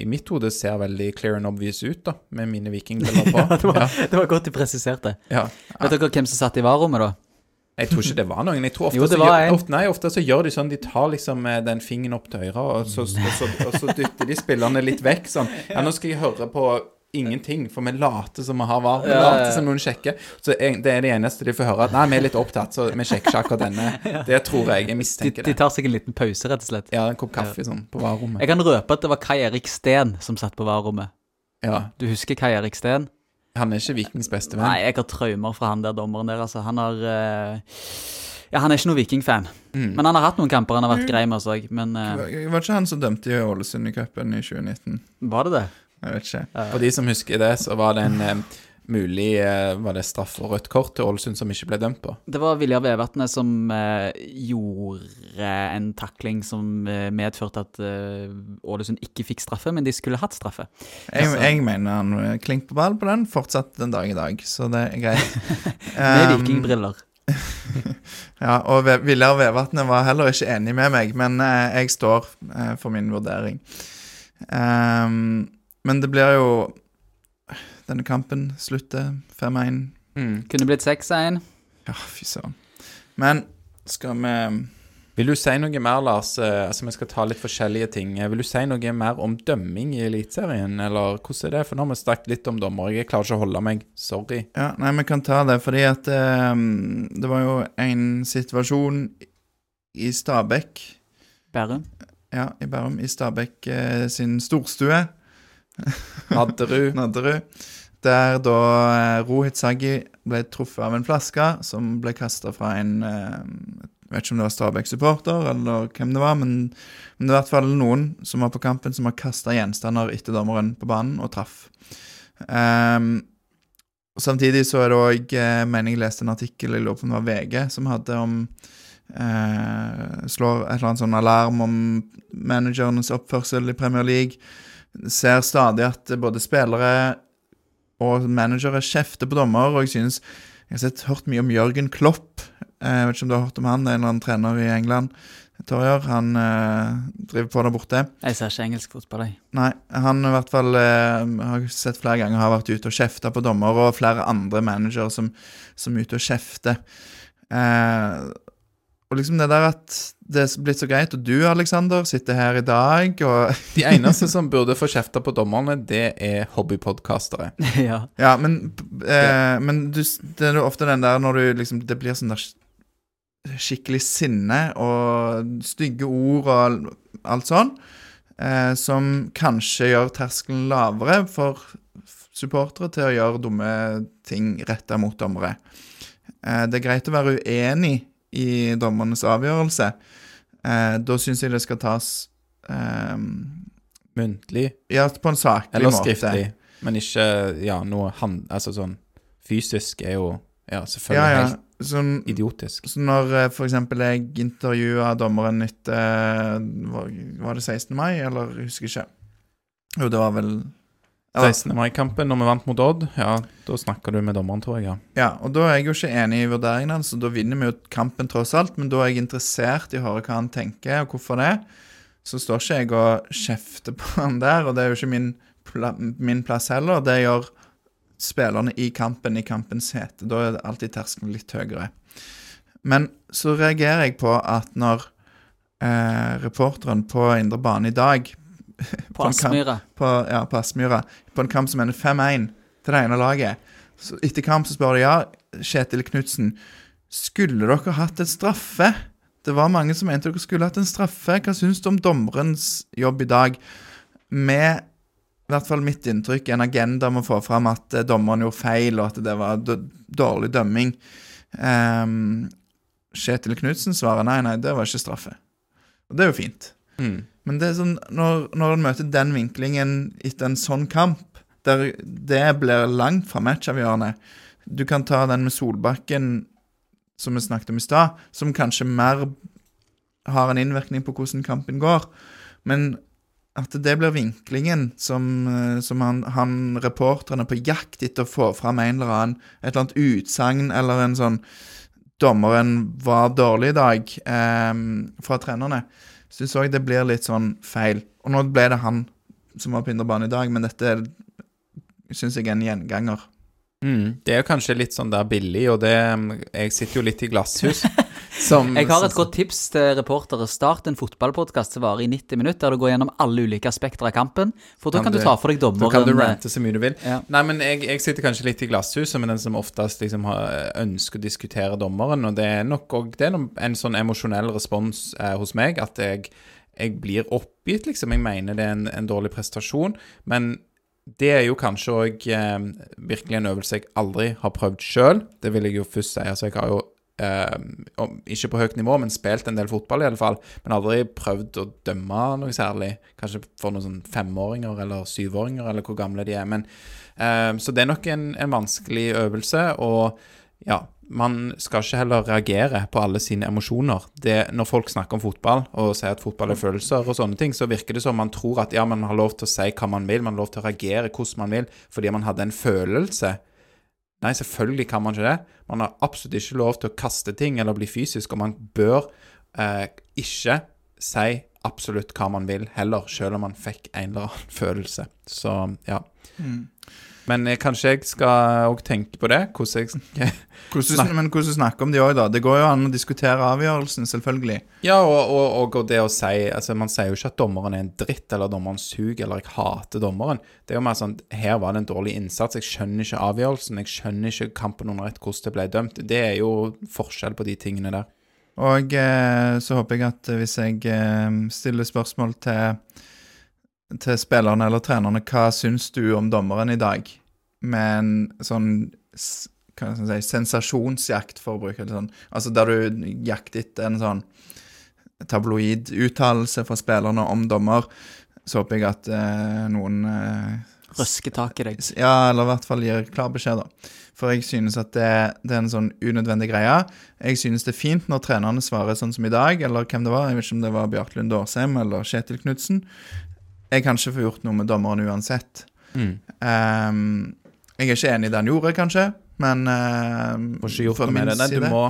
i mitt hode ser veldig clear and obvious ut, da, med mine vikingbriller på. Ja, det, var, Ja. det var godt du presiserte. Ja. Vet dere hvem som satt i varerommet, da? Jeg tror ikke det var noen. Jeg tror ofte, Jo, det var en. ofte, nei, ofte så gjør de sånn De tar liksom eh, den fingeren opp til øret, og så, og, så, og så dytter de spillerne litt vekk sånn. Ja, nå skal jeg høre på ingenting, for vi later som vi har var. Vi later som noen sjekker. Så det er det eneste de får høre. At nei, vi er litt opptatt, så vi sjekker ikke akkurat denne. Det tror jeg. Jeg mistenker det. de de tar seg en liten pause, rett og slett. Ja, en kopp kaffe sånn på varerommet. Jeg kan røpe at det var Kai Erik Steen som satt på varerommet. Ja. Du husker Kai Erik Steen? Han er ikke Vikings beste venn. Nei, jeg har traumer fra han der dommeren der, altså. Han har uh... Ja, han er ikke noen Viking-fan. Mm. Men han har hatt noen kamper han har vært grei med oss òg. Men uh... Var det ikke han som dømte i Ålesund i cupen i 2019? var det det? Jeg vet ikke. For de som husker det, så var det en eh, mulig eh, Var det straff og rødt kort til Ålesund som ikke ble dømt på. Det var Viljar Vevatnet som eh, gjorde en takling som eh, medførte at eh, Ålesund ikke fikk straffe, men de skulle hatt straffe. Jeg, Altså- jeg mener han er klink på ball på den, fortsatt den dag i dag, så det er greit. Med Um, vikingbriller. Ja, og Viljar Vevatnet var heller ikke enig med meg, men eh, jeg står eh, for min vurdering. Um, men det blir jo Denne kampen slutter 5-1. Mm. Kunne blitt 6-1. Ja, fy søren. Men skal vi Vil du si noe mer, Lars? Eh, Altså, Vi skal ta litt forskjellige ting. Eh, Vil du si noe mer om dømming i Eliteserien, eller hvordan er det? For nå har vi snakket litt om dommer. Jeg klarer ikke å holde meg. Sorry. Ja, nei, vi kan ta det, fordi at eh, det var jo en situasjon i Stabekk Bærum. Ja, i Bærum. I Stabekk eh, sin storstue. Nadderud. Nadderud. Der da eh, Rohit Saggi ble truffet av en flaske som ble kasta fra en eh, Jeg vet ikke om det var Stabæk-supporter eller hvem det var, men, men det er i hvert fall noen som var på kampen, som har kasta gjenstander etter dommeren på banen og traff. Um, og Samtidig så er det òg eh, mener jeg leste en artikkel, jeg lurer på var VG, som hadde om eh, Slår et eller annet sånn alarm om managernes oppførsel i Premier League. Ser stadig at både spillere og managere kjefter på dommer, og jeg synes Jeg har sett, hørt mye om Jørgen Klopp. Eh, Jeg vet ikke om du har hørt om han? Det er en eller annen trener i England. Torjer. Han eh, driver på der borte. Jeg ser ikke engelsk fotball, jeg. Nei, han i hvert fall eh, har sett flere ganger har vært ute og kjefta på dommer, og flere andre managere som, som er ute og kjefter. Eh, og liksom det der at det er blitt så greit, og du, Alexander, sitter her i dag, og De eneste som burde få kjefta på dommerne, det er hobbypodkastere. ja. Ja, men, eh, men du, det er jo ofte den der når du liksom Det blir sånn der skikkelig sinne og stygge ord og alt sånn, eh, som kanskje gjør terskelen lavere for supportere til å gjøre dumme ting retta mot dommere. Eh, det er greit å være uenig i dommernes avgjørelse. Eh, da syns jeg det skal tas eh, Muntlig ja, på en saklig eller måte. skriftlig. Men ikke ja, noe hand... Altså sånn Fysisk er jo ja, selvfølgelig Ja, ja. helt Sånn, idiotisk. Så når eh, for eksempel jeg intervjua dommeren etter var, det 16. mai, eller jeg husker ikke. Jo, det var vel 16. mai-kampen, når vi vant mot Odd, ja, da snakker du med dommeren, tror jeg. ja. ja, og da er jeg jo ikke enig i vurderingen hans, og da vinner vi jo kampen tross alt, men da er jeg interessert i å høre hva han tenker, og hvorfor det. Så står ikke jeg og kjefter på han der, og det er jo ikke min, pla min plass heller. Det gjør spillerne i kampen, i kampens hete. Da er det alltid terskelen litt høyere. Men så reagerer jeg på at når eh, reporteren på Indre Bane i dag På en Aspmyra. på, ja, på Aspmyra, på en kamp som ender 5-1 til det ene laget. Så etter kamp så spør de ja, Kjetil Knutsen, skulle dere hatt et straffe? Det var mange som mente dere skulle hatt en straffe. Hva syns du om dommerens jobb i dag? Med i hvert fall mitt inntrykk, en agenda om å få fram at eh, dommeren gjorde feil, og at det var dårlig dømming. Um, Kjetil Knutsen svarer nei, nei, det var ikke straffe. Og det er jo fint. Mm. Men det er sånn, når, når en møter den vinklingen etter en sånn kamp, der det blir langt fra matchavgjørende Du kan ta den med Solbakken, som vi snakket om i stad, som kanskje mer har en innvirkning på hvordan kampen går. Men at det blir vinklingen som, eh, som han, han er på jakt etter å få fram en eller annen, et eller annet utsagn eller en sånn Dommeren var dårlig i dag, eh, fra trenerne syns òg det blir litt sånn feil. Og nå ble det han som var på indre bane i dag, men dette syns jeg er en gjenganger. Mm, det er jo kanskje litt sånn der billig, og det Jeg sitter jo litt i glasshus. som, Jeg har et godt tips til reportere. Start en fotballpodkast som varer i 90 minutter, der du går gjennom alle ulike aspekter av kampen. For da Kan kan du du- ta for deg dommeren. Da kan du eh, rante så mye du vil. Ja. Nei, men jeg, jeg sitter kanskje litt i glasshuset med den som oftest liksom har, ønsker å diskutere dommeren, og det er nok òg Det en sånn emosjonell respons eh, hos meg at jeg, jeg blir oppgitt, liksom. Jeg mener det er en, en dårlig prestasjon, men det er jo kanskje òg eh, virkelig en øvelse jeg aldri har prøvd sjøl. Det vil jeg jo først si. Altså, jeg har jo eh, ikke på høyt nivå, men spilt en del fotball i alle fall. Men aldri prøvd å dømme noe særlig. Kanskje for noen sånn femåringer eller syvåringer, eller hvor gamle de er. Men, eh, så det er nok en, en vanskelig øvelse, og ja, man skal ikke heller reagere på alle sine emosjoner. Det, når folk snakker om fotball og sier at fotball er følelser og sånne ting, så virker det som man tror at ja, man har lov til å si hva man vil, man har lov til å reagere hvordan man vil, fordi man hadde en følelse. Nei, selvfølgelig kan man ikke det. Man har absolutt ikke lov til å kaste ting eller bli fysisk, og man bør eh, ikke si absolutt hva man vil heller, selv om man fikk en eller annen følelse. Så ja. Men jeg, kanskje jeg skal òg tenke på det, hvordan jeg skal Hvordan, men hvordan snakke om de òg, da? Det går jo an å diskutere avgjørelsen, selvfølgelig. Ja, og, og, og det å si altså Man sier jo ikke at dommeren er en dritt, eller dommeren suger, eller jeg hater dommeren. Det er jo mer sånn Her var det en dårlig innsats. Jeg skjønner ikke avgjørelsen. Jeg skjønner ikke kampen under ett, hvordan det ble dømt. Det er jo forskjell på de tingene der. Og eh, så håper jeg at hvis jeg eh, stiller spørsmål til, til spillerne eller trenerne hva syns du om dommeren i dag, med en sånn hva skal jeg si, sensasjonsjakt, for å bruke det sånn. Altså der du jakter etter en sånn tabloid uttalelse fra spillerne om dommer, så håper jeg at eh, noen eh, Røsker tak i deg. ja, eller i hvert fall gir klar beskjed, da. For jeg synes at det, det er en sånn unødvendig greie. Jeg synes det er fint når trenerne svarer sånn som i dag, eller hvem det var. Jeg vet ikke om det var Bjarte Lund Årsheim eller Kjetil Knutsen. Jeg kan ikke få gjort noe med dommeren uansett. Ehm, jeg er ikke enig i det han gjorde, kanskje, men uh, Får ikke gjort noe med det. Nei, du må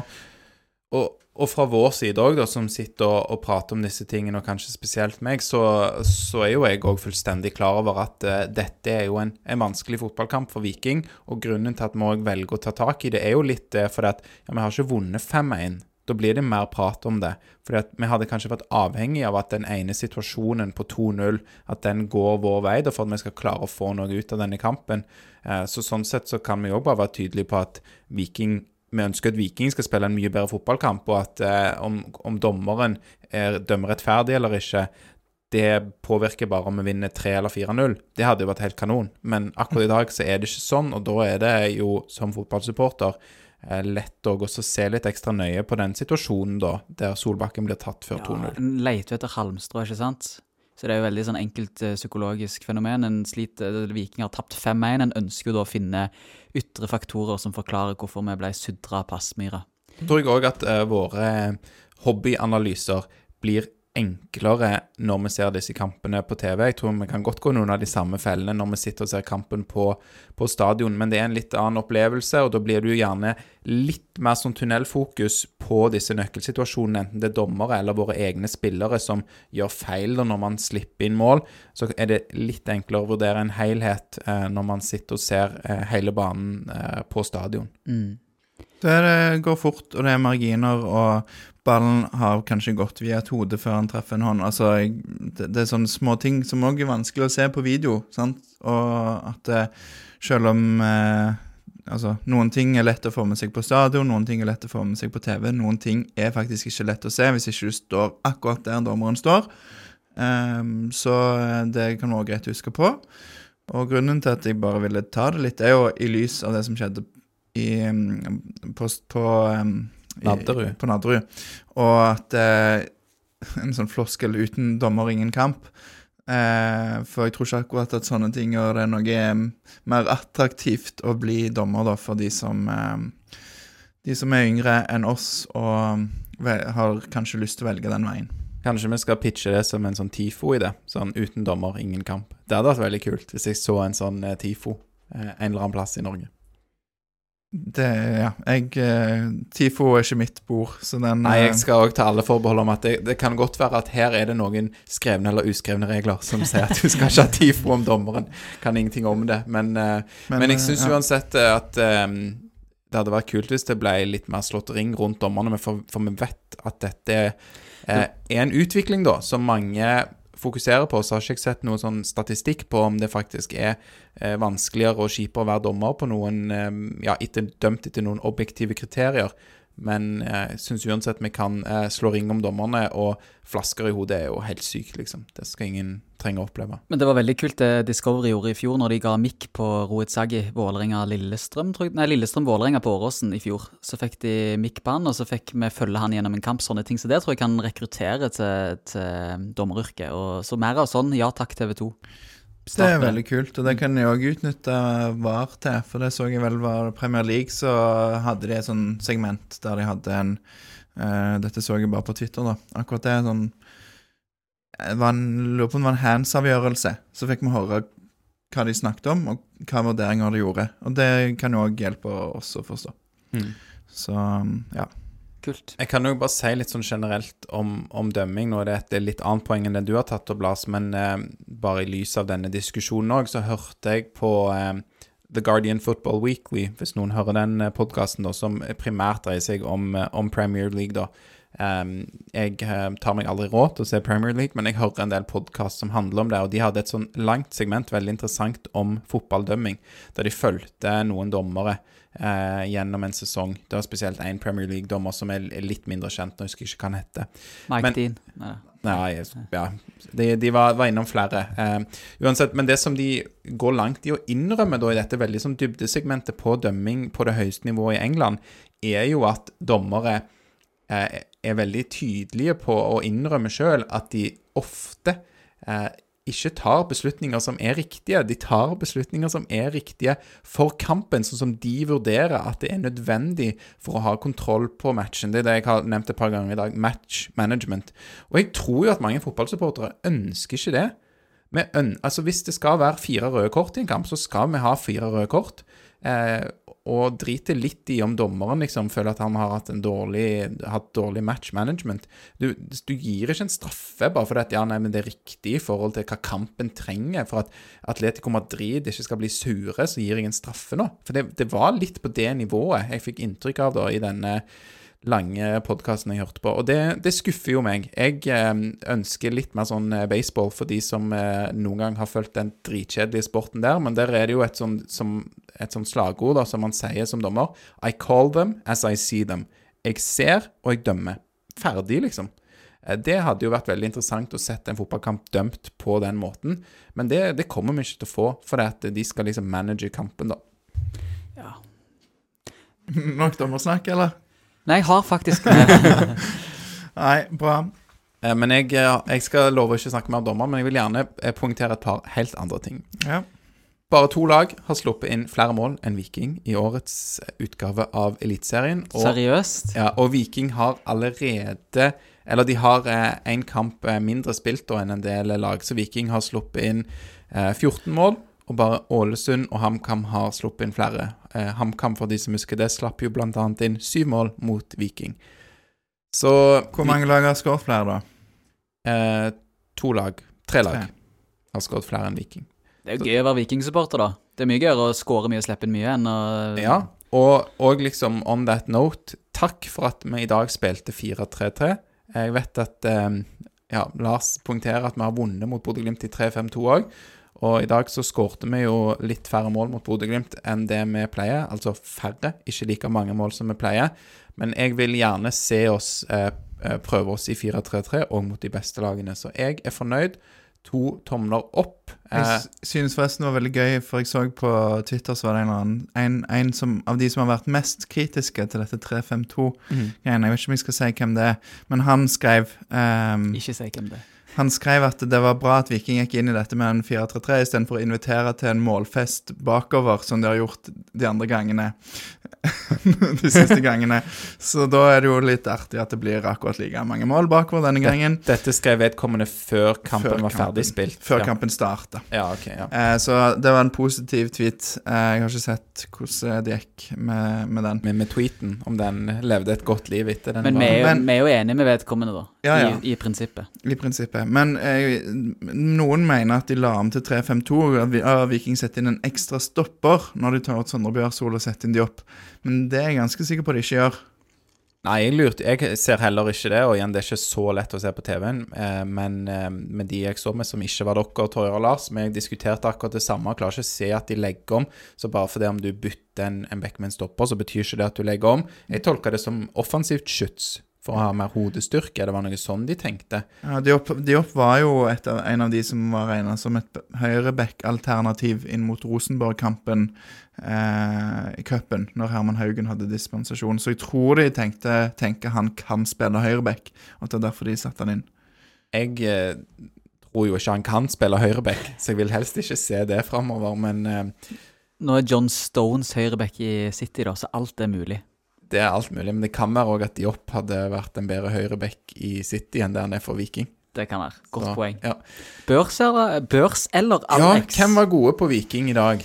og, og fra vår side òg, som sitter og, og prater om disse tingene, og kanskje spesielt meg, så, så er jo jeg òg fullstendig klar over at uh, dette er jo en, en vanskelig fotballkamp for Viking. Og grunnen til at vi òg velger å ta tak i det, er jo litt det fordi at ja, vi har ikke vunnet 5-1. Da blir det mer prat om det. Fordi at vi hadde kanskje vært avhengig av at den ene situasjonen på 2-0 at den går vår vei, da for at vi skal klare å få noe ut av denne kampen. Eh, Så sånn sett så kan vi òg bare være tydelige på at Viking vi ønsker at Viking skal spille en mye bedre fotballkamp, og at eh, om, om dommeren er, dømmer rettferdig eller ikke, det påvirker bare om vi vinner 3 eller 4-0. Det hadde jo vært helt kanon, men akkurat i dag så er det ikke sånn, og da er det jo som fotballsupporter lett òg å se litt ekstra nøye på den situasjonen da, der Solbakken blir tatt før 2-0. Ja, En leter etter halmstrå, ikke sant? Så det er jo veldig sånn enkelt eh, psykologisk fenomen. En sliter, eh, Viking har tapt 5-1. En ønsker jo da å finne ytre faktorer som forklarer hvorfor vi ble sudra av passmyra. Jeg tror jeg òg at uh, våre hobbyanalyser blir enklere når vi ser disse kampene på TV. Jeg tror vi kan godt gå noen av de samme fellene når vi sitter og ser kampen på, på stadion, men det er en litt annen opplevelse, og da blir du gjerne litt mer sånn tunnelfokus på disse nøkkelsituasjonene, enten det er dommere eller våre egne spillere som gjør feil når man slipper inn mål. Så er det litt enklere å vurdere en helhet eh, når man sitter og ser eh, hele banen eh, på stadion. Det, det går fort, og det er marginer, og ballen har kanskje gått via et hode før han treffer en hånd. Altså, det, det er sånne små ting som òg er vanskelig å se på video, sant? Og at eh, selv om eh, Altså, noen ting er lett å få med seg på stadion, noen ting er lett å få med seg på TV, noen ting er faktisk ikke lett å se hvis ikke du står akkurat der dommeren står. Um, så det kan være greit å huske på. Og grunnen til at jeg bare ville ta det litt, er jo i lys av det som skjedde i, um, på, på, um, i-. På Nadderud. Og at eh, En sånn floskel 'uten dommer, ingen kamp'. Eh, for jeg tror ikke akkurat at sånne ting gjør det noe um, mer attraktivt å bli dommer, da, for de som eh, De som er yngre enn oss og har kanskje lyst til å velge den veien. Kanskje vi skal pitche det som en sånn TIFO i det. Sånn uten dommer, ingen kamp. Det hadde vært veldig kult hvis jeg så en sånn eh, TIFO eh, en eller annen plass i Norge. Det, ja. Jeg eh, TIFO er ikke mitt bord, så den Nei, eh, jeg skal òg ta alle forbehold om at det, det kan godt være at her er det noen skrevne eller uskrevne regler som sier at du skal ikke ha TIFO om dommeren. Kan ingenting om det. Men, men, men, jeg eh, syns ja. uansett eh, at um, det hadde vært kult hvis det ble litt mer slått ring rundt dommerne, for, for vi vet at dette eh, er en utvikling, da, som mange fokuserer på. Så har ikke jeg sett noen sånn statistikk på om det faktisk er eh, vanskeligere og kjipere å være dommer på noen eh, Ja, etter, dømt etter noen objektive kriterier. Men eh, jeg syns uansett vi kan eh, slå ring om dommerne, og flasker i hodet er jo helt sykt, liksom. Det skal ingen trenge å oppleve. Men det var veldig kult det Discovery gjorde i fjor, når de ga mikk på Roetsagi, Vålerenga-Lillestrøm. Nei, Lillestrøm-Vålerenga på Åråsen i fjor. Så fikk de mikk på han, og så fikk vi følge han gjennom en kamp. Sånne ting. Så det tror jeg kan rekruttere til, til dommeryrket. Og så mer av sånn, ja takk, TV 2. Det er veldig kult, og det kan jeg òg utnytte VAR til. For det så jeg vel var Premier League, så hadde de et sånn segment der de hadde en uh, Dette så jeg bare på Twitter, da. Akkurat det sånn var en, Lurer på om det var en hands-avgjørelse. Så fikk vi høre hva de snakket om, og hva vurderinger de gjorde. Og det kan jo òg hjelpe oss å forstå. Mm. Så ja. Kult. Jeg kan jo bare si litt sånn generelt om, om dømming. Nå er det et litt annet poeng enn det du har tatt opp, Lars, men eh, bare i lys av denne diskusjonen òg, så hørte jeg på eh, The Guardian Football Weekly, hvis noen hører den eh, podkasten, som primært dreier seg om, eh, om Premier League, da. Um, jeg eh, tar meg aldri råd til å se Premier League, men jeg hører en del podkast som handler om det, og de hadde et sånn langt segment, veldig interessant, om fotballdømming, der de fulgte noen dommere eh, gjennom en sesong. Det var spesielt én Premier League-dommer som er litt mindre kjent, nå husker jeg ikke hva han heter. Mike Men- Dean. Nei. Nei, ja. De, de var, var innom flere. Eh, uansett, men det som de går langt i å innrømme da i dette veldig sånn dybdesegmentet på dømming på det høyeste nivået i England, er jo at dommere er veldig tydelige på å innrømme sjøl at de ofte eh, ikke tar beslutninger som er riktige. De tar beslutninger som er riktige for kampen, sånn som de vurderer at det er nødvendig for å ha kontroll på matchen. Det er det jeg har nevnt et par ganger i dag. Match management. Og jeg tror jo at mange fotballsupportere ønsker ikke det. Altså Hvis det skal være fire røde kort i en kamp, så skal vi ha fire røde kort. Eh, og driter litt i om dommeren liksom føler at han har hatt en dårlig, hatt dårlig match management. Du, du gir ikke en straffe bare fordi at, ja, nei, men det er riktig i forhold til hva kampen trenger. For at Atletico Madrid ikke skal bli sure, så gir jeg en straffe nå. For det, det var litt på det nivået jeg fikk inntrykk av da i denne lange podkasten jeg hørte på. Og det, det skuffer jo meg. Jeg eh, ønsker litt mer sånn eh, baseball for de som eh, noen gang har fulgt den dritkjedelige sporten der, men der er det jo et sånn, som, et sånn slagord da, som man sier som dommer. I call them as I see them. Jeg ser, og jeg dømmer. Ferdig, liksom. Det hadde jo vært veldig interessant å sette en fotballkamp dømt på den måten, men det, det kommer vi ikke til å få, for at de skal liksom manage kampen, da. Ja. Nok dommersnakk, eller? Nei, jeg har faktisk Nei, bra. Eh, Men jeg, eh, jeg skal love å ikke snakke mer om dommer, men jeg vil gjerne eh, poengtere et par helt andre ting. Ja. Bare to lag har sluppet inn flere mål enn Viking i årets utgave av Eliteserien. Seriøst? ja, og Viking har allerede Eller de har én kamp mindre spilt da enn en del lag, så Viking har sluppet inn eh, 14 mål. Og bare Ålesund og HamKam har sluppet inn flere. Eh, HamKam, for de som husker det, slapp jo bl.a. inn syv mål mot Viking. Så Hvor mange lag har skåret flere, da? Eh, to lag. Tre lag Tre. har skåret flere enn Viking. Det er jo gøy å være vikingsupporter, da. Det er mye gøyere å score mye og slippe inn mye enn å Ja, og, og liksom on that note, takk for at vi i dag spilte 4-3-3. Jeg vet at eh, ja, Lars poengterer at vi har vunnet mot Bodø-Glimt i 3-5-2 òg. Og i dag så skårte vi jo litt færre mål mot Bodø-Glimt enn det vi pleier. Altså færre, ikke like mange mål som vi pleier. Men jeg vil gjerne se oss eh, eh, prøve oss i 4-3-3 og mot de beste lagene. Så jeg er fornøyd. To tomler opp. Eh, jeg synes forresten det var veldig gøy, for jeg så på Twitter så var det en eller annen En, en som, av de som har vært mest kritiske til dette 352-greiene. Mm. Jeg vet ikke om jeg skal si hvem det er, men han skrev um, Ikke si hvem det er. Han skrev at det var bra at Viking gikk inn i dette med en 4-3-3 istedenfor å invitere til en målfest bakover, som de har gjort de andre gangene. de siste gangene. Så da er det jo litt artig at det blir akkurat like mange mål bakover denne gangen. Dette skrev vedkommende før kampen Før var ferdig spilt. Før ja. kampen starta. Ja, ok, ja. Eh, så det var en positiv tweet. Eh, jeg har ikke sett hvordan det gikk med, med den. Med, med tweeten, om den levde et godt liv etter den Men vi er, jo, Men- vi er jo enige med vedkommende, da. Ja, ja. I, I prinsippet. I prinsippet. Men eh, noen mener at de la om til 3-5-2, og at vi- Viking setter inn en ekstra stopper når de tar ut Sondre Bjørsol og setter inn de opp. Men det er jeg ganske sikker på de ikke gjør. Nei, jeg lurte Jeg ser heller ikke det, og igjen, det er ikke så lett å se på TV-en. Eh, men eh, med de jeg så med, som ikke var dere, Torje og Lars, vi jeg diskuterte akkurat det samme. og klarer ikke å se at de legger om. Så bare fordi om du bytter en, en Beckman stopper, så betyr ikke det at du legger om. Jeg tolker det som offensivt skyts for å ha mer hodestyrke. Det var noe sånn de tenkte. Ja, Diop, Diop var jo et en av de som var regna som et høyreback-alternativ inn mot Rosenborg-kampen eh, i cupen, når Herman Haugen hadde dispensasjon. Så jeg tror de tenkte tenker han kan spille høyreback, og at det er derfor de satte han inn. Jeg eh, tror jo ikke han kan spille høyreback, så jeg vil helst ikke se det framover. Men eh, Nå er John Stones høyreback i City, da, så alt er mulig. Det er alt mulig. Men det kan være òg at Diop hadde vært en bedre høyreback i City enn det han er for Viking. Det kan være. Godt Så, poeng. Ja. Børs eller, børs eller ja, hvem var gode på Viking i dag?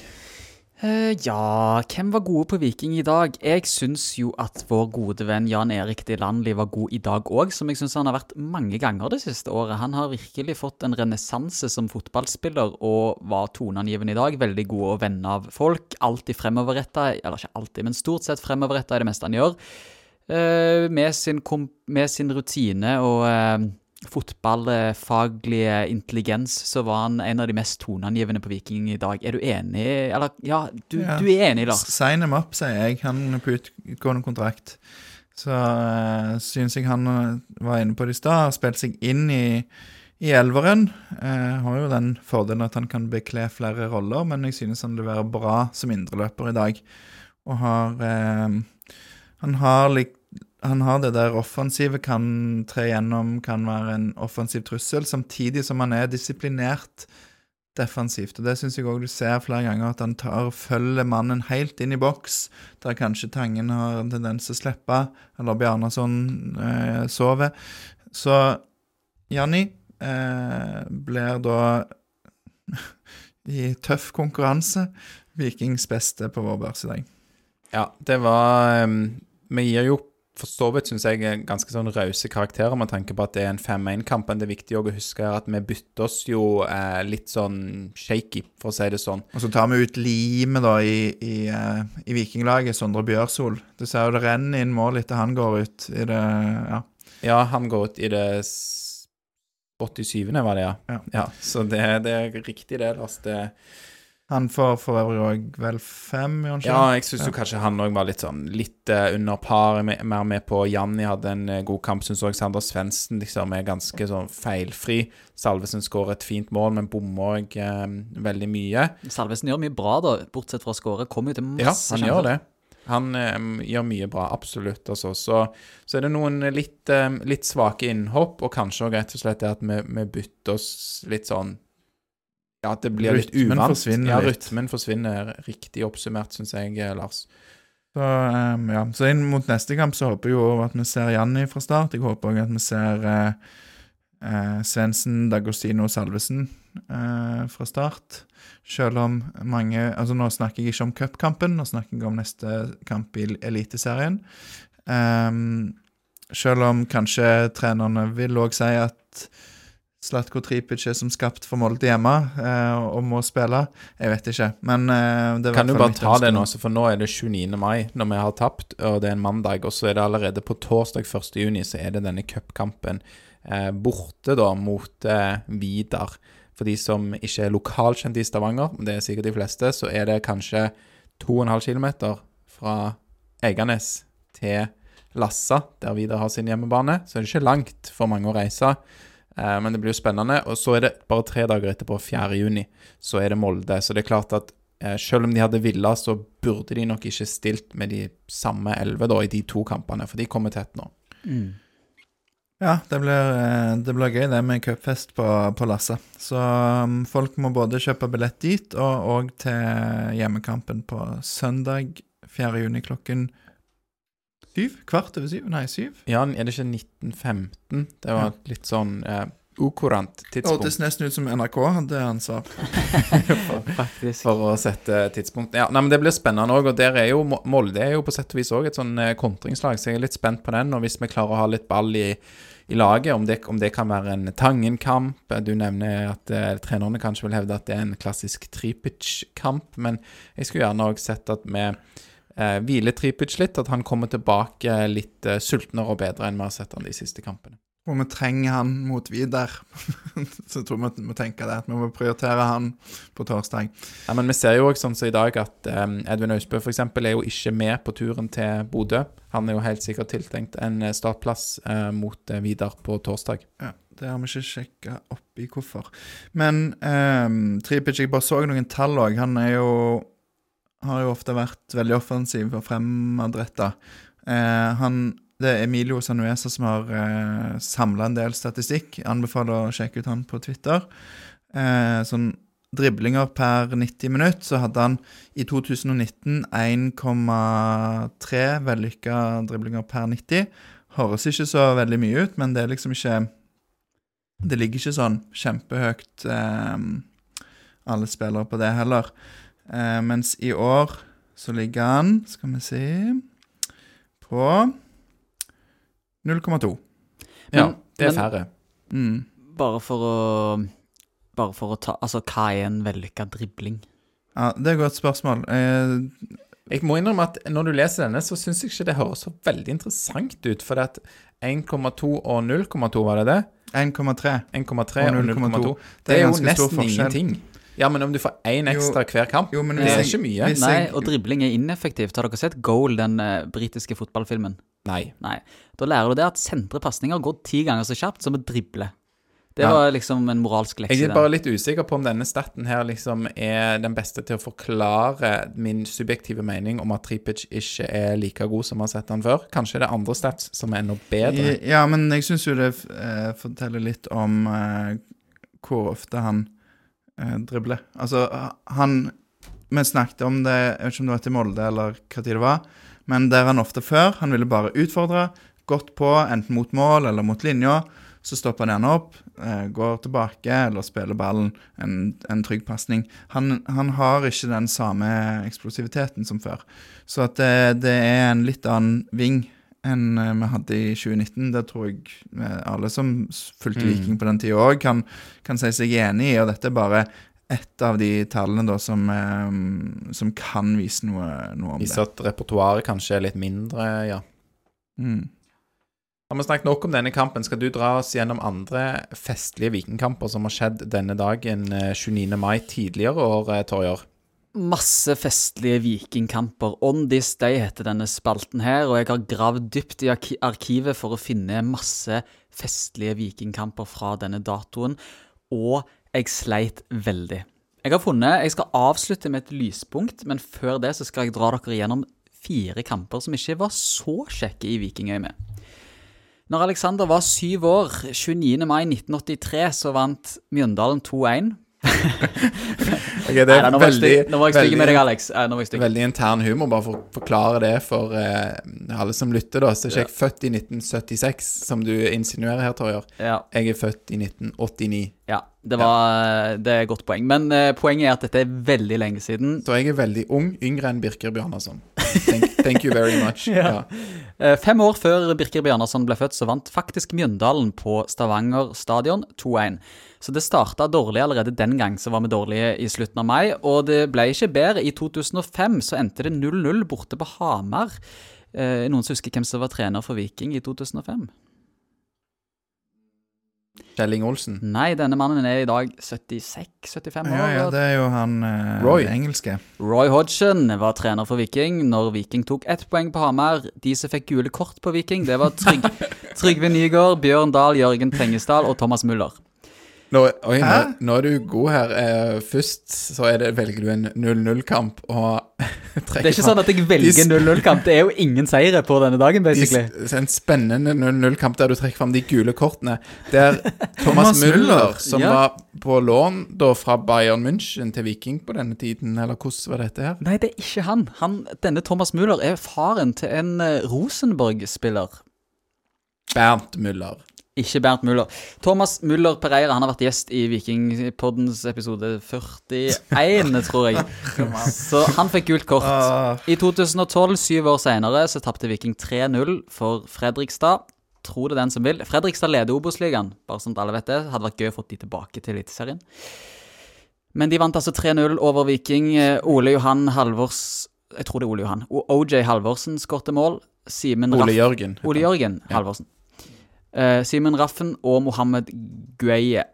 Eh, ja, hvem var gode på Viking i dag? Jeg syns jo at vår gode venn Jan Erik Delandli var god i dag òg, som jeg syns han har vært mange ganger det siste året. Han har virkelig fått en renessanse som fotballspiller og var toneangivende i dag. Veldig god og venn av folk. Alltid fremoverretta, eller ikke alltid, men stort sett fremoverretta er det meste han gjør. Uh, med, sin med sin rutine og eh, fotballfaglige intelligens, så var han en av de mest toneangivende på Viking i dag. Er du enig? Eller, ja, du, Ja. du er enig, Lars. Sign him up, sier jeg. Han er på utgående kontrakt. Så uh, syns jeg han eh, var inne på det i stad. Har spilt seg inn i, i elveren. Eh, har jo den fordelen at han kan bekle flere roller, men jeg synes han leverer bra som indreløper i dag. Og har eh, Han har lik han har det der offensive, kan tre gjennom, kan være en offensiv trussel, samtidig som han er disiplinert defensivt. Og Det syns jeg òg du ser flere ganger, at han tar og følger mannen helt inn i boks, der kanskje Tangen har en tendens til å slippe, eller Bjarnason eh, sover. Så Janni eh, blir da i tøff konkurranse Vikings beste på vår børs i dag. Ja, det var um, Vi gir jo for så vidt, syns jeg, ganske sånn rause karakterer med tanke på at det er en 5-1-kamp. Men det er viktig å huske at vi bytter oss jo eh, litt sånn shaky, for å si det sånn. Og så tar vi ut limet da i, i, eh, i Vikinglaget, Sondre Bjørsol. Du ser jo det renner inn mål etter han går ut i det Ja. Ja, han går ut i det 87. var det, ja. Ja. så det, det er riktig, det. Lars. Det, Han får for øvrig òg vel fem, gjør ja, jeg syns jo kanskje han òg var litt sånn litt uh, under par. me- Mer med på Janni hadde en uh, god kamp. Syns òg Sander Svendsen liksom er ganske sånn feilfri. Salvesen skårer et fint mål, men bommer òg uh, veldig mye. Salvesen gjør mye bra, da, bortsett fra å skåre. Kommer jo til masse Ja, han gjør det. Han eh, gjør mye bra, absolutt. Altså. Så, så er det noen litt, eh, litt svake innhopp, og kanskje også rett og slett det at vi, vi bytter oss litt sånn Ja, at det blir litt Rytmen uvant. forsvinner ja, litt. rytmen forsvinner. Riktig oppsummert, syns jeg, eh, Lars. Så, um, ja. så inn mot neste kamp så håper jeg jo at vi ser Janni fra start. Jeg håper òg at vi ser uh, uh, Svendsen, Dagostino og Salvesen uh, fra start. Selv om mange Altså, nå snakker jeg ikke om cupkampen, nå snakker jeg om neste kamp i Eliteserien. Um, selv om kanskje trenerne vil òg si at Slatko Tripic er som skapt for Molde hjemme eh, og må spille. Jeg vet ikke, men eh, Kan du bare ta det nå. nå, så for nå er det 29. mai når vi har tapt, og det er en mandag, og så er det allerede på torsdag 1. juni så er det denne cupkampen eh, borte da mot eh, Vidar. For de som ikke er lokalkjente i Stavanger, det er sikkert de fleste, så er det kanskje 2,5 km fra Eiganes til Lassa, der Vidar har sin hjemmebane. Så er det ikke langt for mange å reise. Eh, men det blir jo spennende. Og så er det bare tre dager etterpå, 4. juni, så er det Molde. Så det er klart at eh, selv om de hadde villa, så burde de nok ikke stilt med de samme elleve i de to kampene, for de kommer tett nå. Mm. Ja, det blir, eh, det blir gøy det med cupfest på, på Lasse. Så um, folk må både kjøpe billett dit og, og til hjemmekampen på søndag 4. juni klokken syv? Kvart over syv? Nei, syv. Ja, er det ikke 1915? Det var et litt sånn eh, ukurant Det tidspunkt hørtes nesten ut som NRK hadde ansvar. Faktisk. for å sette tidspunkt. Ja, nei, men Det blir spennende òg, og der er jo Molde er jo på sett og vis òg et sånn eh, kontringslag, så jeg er litt spent på den. Og hvis vi klarer å ha litt ball i, i laget, om det, om det kan være en Tangen-kamp Du nevner at eh, trenerne kanskje vil hevde at det er en klassisk Tripic-kamp, men jeg skulle gjerne òg sett at vi eh, hvile Tripic litt, at han kommer tilbake litt eh, sultnere og bedre enn vi har sett han de siste kampene. Og vi trenger han mot Vidar. Så jeg tror vi må tenke det, at vi må prioritere han på torsdag. Ja, men vi ser jo også sånn som i dag at eh, Edvin Austbø f.eks. er jo ikke med på turen til Bodø. Han er jo helt sikkert tiltenkt en eh, startplass eh, mot uh, Vidar på torsdag. Ja, Det har vi ikke sjekka oppi hvorfor. Men eh, Tripic, jeg bare så noen tall òg. Han er jo har jo ofte vært veldig offensiv og fremadretta. Eh, det er Emilio Sanuesa som har eh, samla en del statistikk. Anbefaler å sjekke ut han på Twitter. Eh, sånn driblinger per 90 minutt, så hadde han i 2019 1,3 vellykka driblinger per 90. Høres ikke så veldig mye ut, men det er liksom ikke Det ligger ikke sånn kjempehøyt eh, alle spillere på det heller. Eh, mens i år så ligger han, skal vi si, på 0,2. Ja, det er men- færre. Mm. Bare for å Bare for å ta Altså, hva er en vellykka dribling? Ja, det er et godt spørsmål. Eh, Jeg må innrømme at når du leser denne, så syns jeg ikke det høres så veldig interessant ut. For at 1,2 og 0,2, var det det? 1,3. 1,3 Og og 0,2. Det, Det er jo nesten ingenting. Ja, men om du får én ekstra hver kamp, Jo, men det er jeg- ikke mye. Nei, og dribling er ineffektivt. Har dere sett Goal, den uh, britiske fotballfilmen? Nei. Nei. Da lærer du det at sentre pasninger går ti ganger så kjapt som å drible. Det Ja. var liksom en moralsk lekse. Jeg er bare litt usikker på om denne staten her liksom er den beste til å forklare min subjektive mening om at Tripic ikke er like god som vi har sett han før. Kanskje det er andre stats som er enda bedre. Ja, men jeg syns jo det eh, forteller litt om uh, hvor ofte han eh, drible. Altså, han Vi snakket om det, jeg vet ikke om det var til Molde eller hva tid det var, men der han ofte før Han ville bare utfordre, gått på, enten mot mål eller mot linja. Så stopper han gjerne opp, eh, går tilbake eller spiller ballen en, en trygg pasning. Han, han har ikke den samme eksplosiviteten som før. Så at det, det er en litt annen ving enn eh, vi hadde i 2019. Det tror jeg eh, alle som fulgte Mm. Viking på den tida òg, kan, kan si seg enig i. Og dette er bare ett av de tallene da som, eh, som kan vise noe, noe om det. det. at repertoaret kanskje er litt mindre, ja. Mm. Har vi snakket nok om denne kampen? Skal du dra oss gjennom andre festlige vikingkamper som har skjedd denne dagen, eh, 29. mai, tidligere år, Torjer? Masse festlige vikingkamper. On this day heter denne spalten her, og jeg har gravd dypt i arkivet for å finne masse festlige vikingkamper fra denne datoen, og jeg sleit veldig. Jeg har funnet Jeg skal avslutte med et lyspunkt, men før det så skal jeg dra dere gjennom fire kamper som ikke var så kjekke i Vikingøy med. Når Alexander var syv år, 29. mai 1983, så vant Mjøndalen 2-1. Ok, det Nei, er da, nå var jeg veldig, stygg med deg, Alex. Eh, Nå var jeg stygg. veldig intern humor, bare for å forklare det for uh, alle som lytter, da. Så er ikke jeg født i 1976, som du insinuerer her, Torjer. Ja, Jeg er født i 1989. ja det, var, det er et godt poeng. Men uh, poenget er at dette er veldig lenge siden. Så jeg er veldig ung, yngre enn Birker Bjarnason. Thank, thank you very much. Ja. uh, Fem år før Birker Bjarnason ble født, så vant faktisk Mjøndalen på Stavanger stadion 2-1. Så det starta dårlig allerede den gang, så var vi dårlige i slutten av mai. Og det ble ikke bedre. I 2005 så endte det 0-0 borte på Hamar. Eh, noen som husker hvem som var trener for Viking i 2005? Kjell Inge Olsen. Nei, denne mannen er i dag 76-75 år. Ja, ja, det er jo han eh, Roy. engelske. Roy Hodgson var trener for Viking når Viking tok ett poeng på Hamar. De som fikk gule kort på Viking, det var Trygg, Trygve Nygaard, Bjørn Dahl, Jørgen Tengesdal og Thomas Müller. Nå, oi, nå, nå er du god her. Eh, først så er det, velger du en 0-0-kamp, og Det er ikke sånn at jeg velger 0-0-kamp. Det er jo ingen seire på denne dagen, basically. De, en spennende 0-0-kamp der du trekker fram de gule kortene. Der Thomas Thomas Müller, Müller, som ja. var på lån da fra Bayern München til Viking på denne tiden, eller hvordan var dette her? Nei, det er ikke han. han denne Thomas Müller er faren til en eh, Rosenborg-spiller. Bernt Müller. Ikke Bernt Muller. Thomas Muller Pereira han har vært gjest i Vikingpoddens episode 41, tror jeg. Så han fikk gult kort. Ah, I 2012, syv år senere, så tapte Viking 3-0 for Fredrikstad. Tro det den som vil. Fredrikstad leder Obos-ligaen, bare sånn at alle vet det. Hadde vært gøy å få de tilbake til Eliteserien. Men de vant altså 3-0 over Viking. Eh, Ole Johan Halvors Jeg tror det er Ole Johan. OJ Halvorsen skårte mål. Simen Ole Jørgen. Ole Jørgen Halvorsen. Ja. Eh, Simen Raffen og Mohammed Gueye.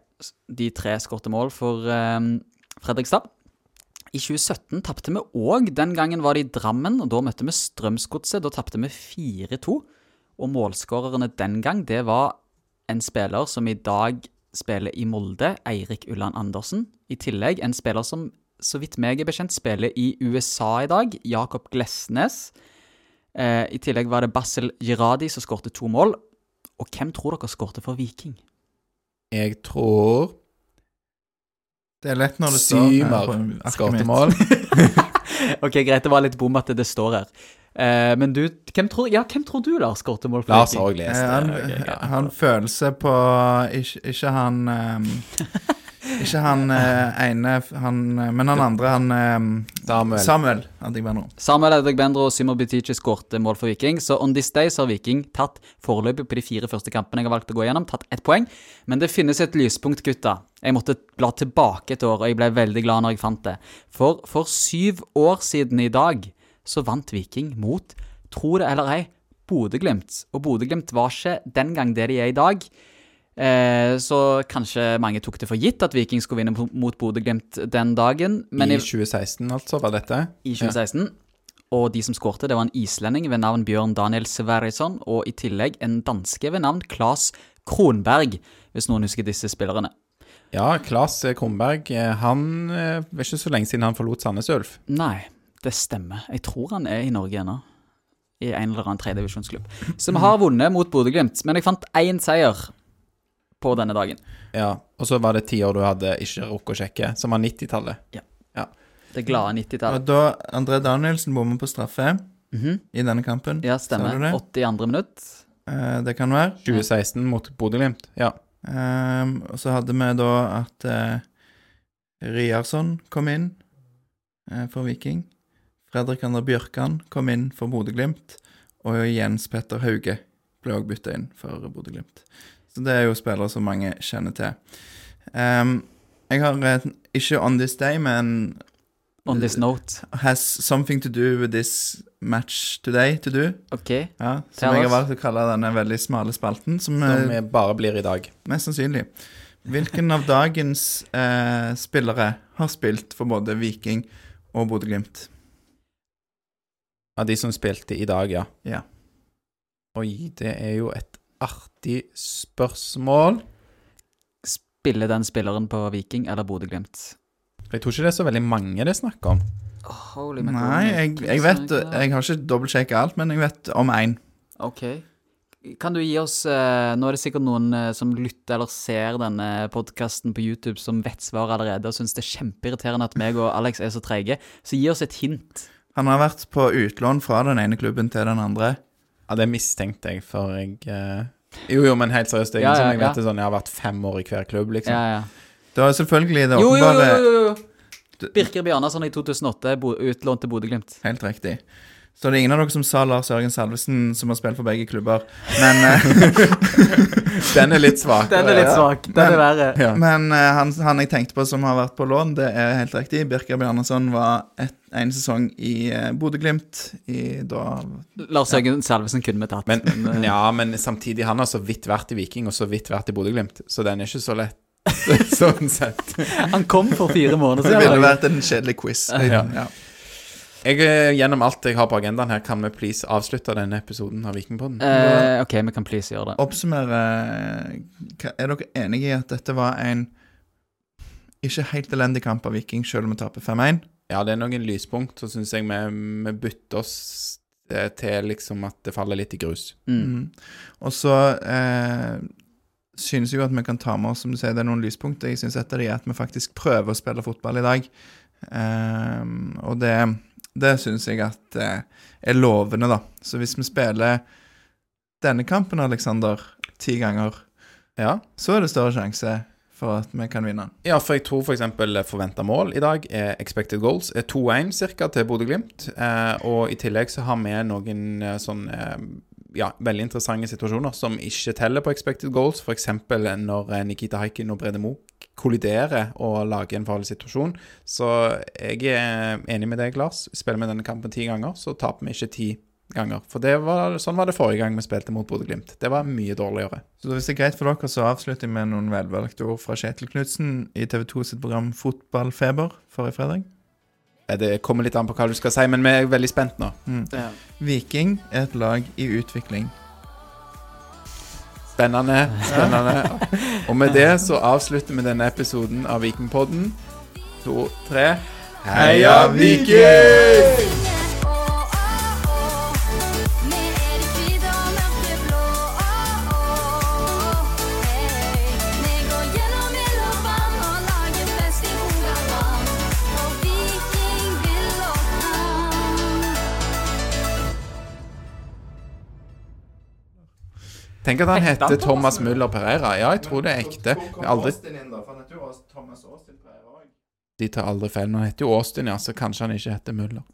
De tre skårte mål for eh, Fredrikstad. I 2017 tapte vi òg. Den gangen var det i Drammen, og da møtte vi Strømsgodset. Da tapte vi 4-2. Og målskårerne den gang, det var en spiller som i dag spiller i Molde, Eirik Ulland Andersen. I tillegg en spiller som, så vidt meg er bekjent, spiller i USA i dag, Jakob Glesnes. Eh, I tillegg var det Basel Giradi som skårte to mål. Og hvem tror dere skårte for Viking? Jeg tror det er lett når det står Symer på skårte mål. Ok, greit, det var litt bom at det står her. Uh, men du, hvem tror, ja, hvem tror du, Lars, skårte mål for Lars Viking? har òg lest det. Han, okay, han følelse på Ikke, ikke han ehm, Ikke han eh, ene han, eh, Men han andre, han ehm, Samuel. Samuel Adegbenro. Samuel Edegbendro og Simon Butichi skårte mål for Viking. Så on this day så har Viking tatt foreløpig på de fire første kampene jeg har valgt å gå gjennom, tatt ett poeng. Men det finnes et lyspunkt, gutta. Jeg måtte bla tilbake et år, og jeg ble veldig glad når jeg fant det. For for syv år siden i dag så vant Viking mot, tro det eller ei, Bodø-Glimt. Og Bodø-Glimt var ikke den gang det de er i dag. Eh, så kanskje mange tok det for gitt at Viking skulle vinne mot Bodø-Glimt den dagen. Men I i, 2016, altså, var dette? i 2016. Og de som skårte, det var en islending ved navn Bjørn Daniel Sverrisson, og i tillegg en danske ved navn Claes Kronberg, hvis noen husker disse spillerne. Ja, Claes Kronberg. eh, Han eh, Det er ikke så lenge siden han forlot Sandnes Ulf. Nei, det stemmer. Jeg tror han er i Norge ennå. I en eller annen tredjedivisjonsklubb. Som har vunnet mot Bodø-Glimt, men jeg fant én seier på denne dagen. Ja, Og så var det ti år du hadde ikke rukket å sjekke, som var 90-tallet. Ja. Det glade 90-tallet. da André Danielsen bommer på straffe Mhm. i denne kampen. Ja, stemmer. du det? 82. minutt. Eh, det kan være. 2016 mot Bodø-Glimt. Ja. Ehm, og så hadde vi da at uh, Riarsson kom inn eh, for Viking. Fredrik André Bjørkan kom inn for Bodø-Glimt. Og Jens Petter Hauge ble òg bytta inn for Bodø-Glimt. Så det er jo spillere som mange kjenner til. Um, jeg har eh, ikke On This Day, men On this note. Has something to do with this match today to do. OK. Ja, Tell som jeg har valgt å kalle denne veldig smale spalten. Som, Som eh, vi bare blir i dag. Mest sannsynlig. Hvilken av dagens eh, spillere har spilt for både Viking og Bodø-Glimt? Av de som spilte i dag, ja. Ja. Oi, det er jo et artig spørsmål. Spiller den spilleren på Viking eller Bodø-Glimt? Jeg tror ikke det er så veldig mange det er snakk om. Holy Nei, jeg, jeg vet Jeg har ikke dobbeltsjekka alt, men jeg vet om én. Ok. Kan du gi oss eh, Nå er det sikkert noen eh, som lytter eller ser denne podkasten på YouTube som vet svaret allerede og syns det er kjempeirriterende at meg og Alex er så treige. Så gi oss et hint. Han har vært på utlån fra den ene klubben til den andre. Ja, det mistenkte jeg, for jeg eh, Jo, jo, men helt seriøst. Det er Ja, ingen som ja, jeg ja. vet det sånn Jeg har vært fem år i hver klubb, liksom. Ja, ja. Det var selvfølgelig det Jo, jo, jo, jo, jo. Birker Bjarnason i 2008, bo, utlånt til Bodø-Glimt. Helt riktig. Så det er ingen av dere som sa Lars Jørgen Salvesen, som har spilt for begge klubber. Men, eh, Den er litt svak. Den er litt svak. Den er verre. Ja. men eh, han, han jeg tenkte på som har vært på lån, det er helt riktig. Birker Bjarnason var et, en sesong i eh, Bodø-Glimt i da Lars Jørgen Salvesen kunne vi tatt. Men, ja, men samtidig, han har så vidt vært i Viking, og så vidt vært i Bodø-Glimt, så den er ikke så lett. sånn sett. Han kom for fire måneder siden. Det ville vært en kjedelig quiz. Ja. Ja. Jeg, eh, gjennom alt jeg har på agendaen her, kan vi please avslutte denne episoden av Vikingpodden? Eh, OK, vi kan please gjøre det. Oppsummere Er dere enige i at dette var en ikke helt elendig kamp av Viking, selv om vi taper 5-1? Ja, det er noen lyspunkt. Så syns jeg vi, vi bytter oss eh, til liksom at det faller litt i grus. Mm. Mm. Og så eh, synes jeg jo at vi kan ta med oss, som du sier, det er noen lyspunkter. Jeg synes et av de er at vi faktisk prøver å spille fotball i dag. Ehm, og det, det synes jeg at eh, er lovende, da. Så hvis vi spiller denne kampen, Aleksander, ti ganger, Ja. så er det større sjanse for at vi kan vinne den. Ja, for jeg tror f.eks. forventa mål i dag er expected goals er 2-1 ca. til Bodø-Glimt. Eh, og i tillegg så har vi noen eh, sånn eh, ja, veldig interessante situasjoner som ikke teller på expected goals. F.eks. når eh, Nikita Haikin og Brede Moe kolliderer og lager en farlig situasjon. Så jeg er enig med deg, Lars. Spiller vi denne kampen ti ganger, så taper vi ikke ti ganger. For var, sånn var det forrige gang vi spilte mot Bodø-Glimt. Det var mye dårligere. Så hvis det er greit for dere, så avslutter jeg med noen velvalgte ord fra Kjetil Knutsen i TV 2 sitt program Fotballfeber forrige fredag. Det kommer litt an på hva du skal si, men vi er veldig spent nå. Ja. Viking er et lag i utvikling. Spennende. spennende. Og med det så avslutter vi denne episoden av Vikingpodden. To, tre. Heia Viking! Tenk at han heter Thomas Müller Pereira. Ja, jeg tror det er ekte. Men aldri, de tar aldri feil. Han heter jo Austin, ja, så kanskje han ikke heter Müller.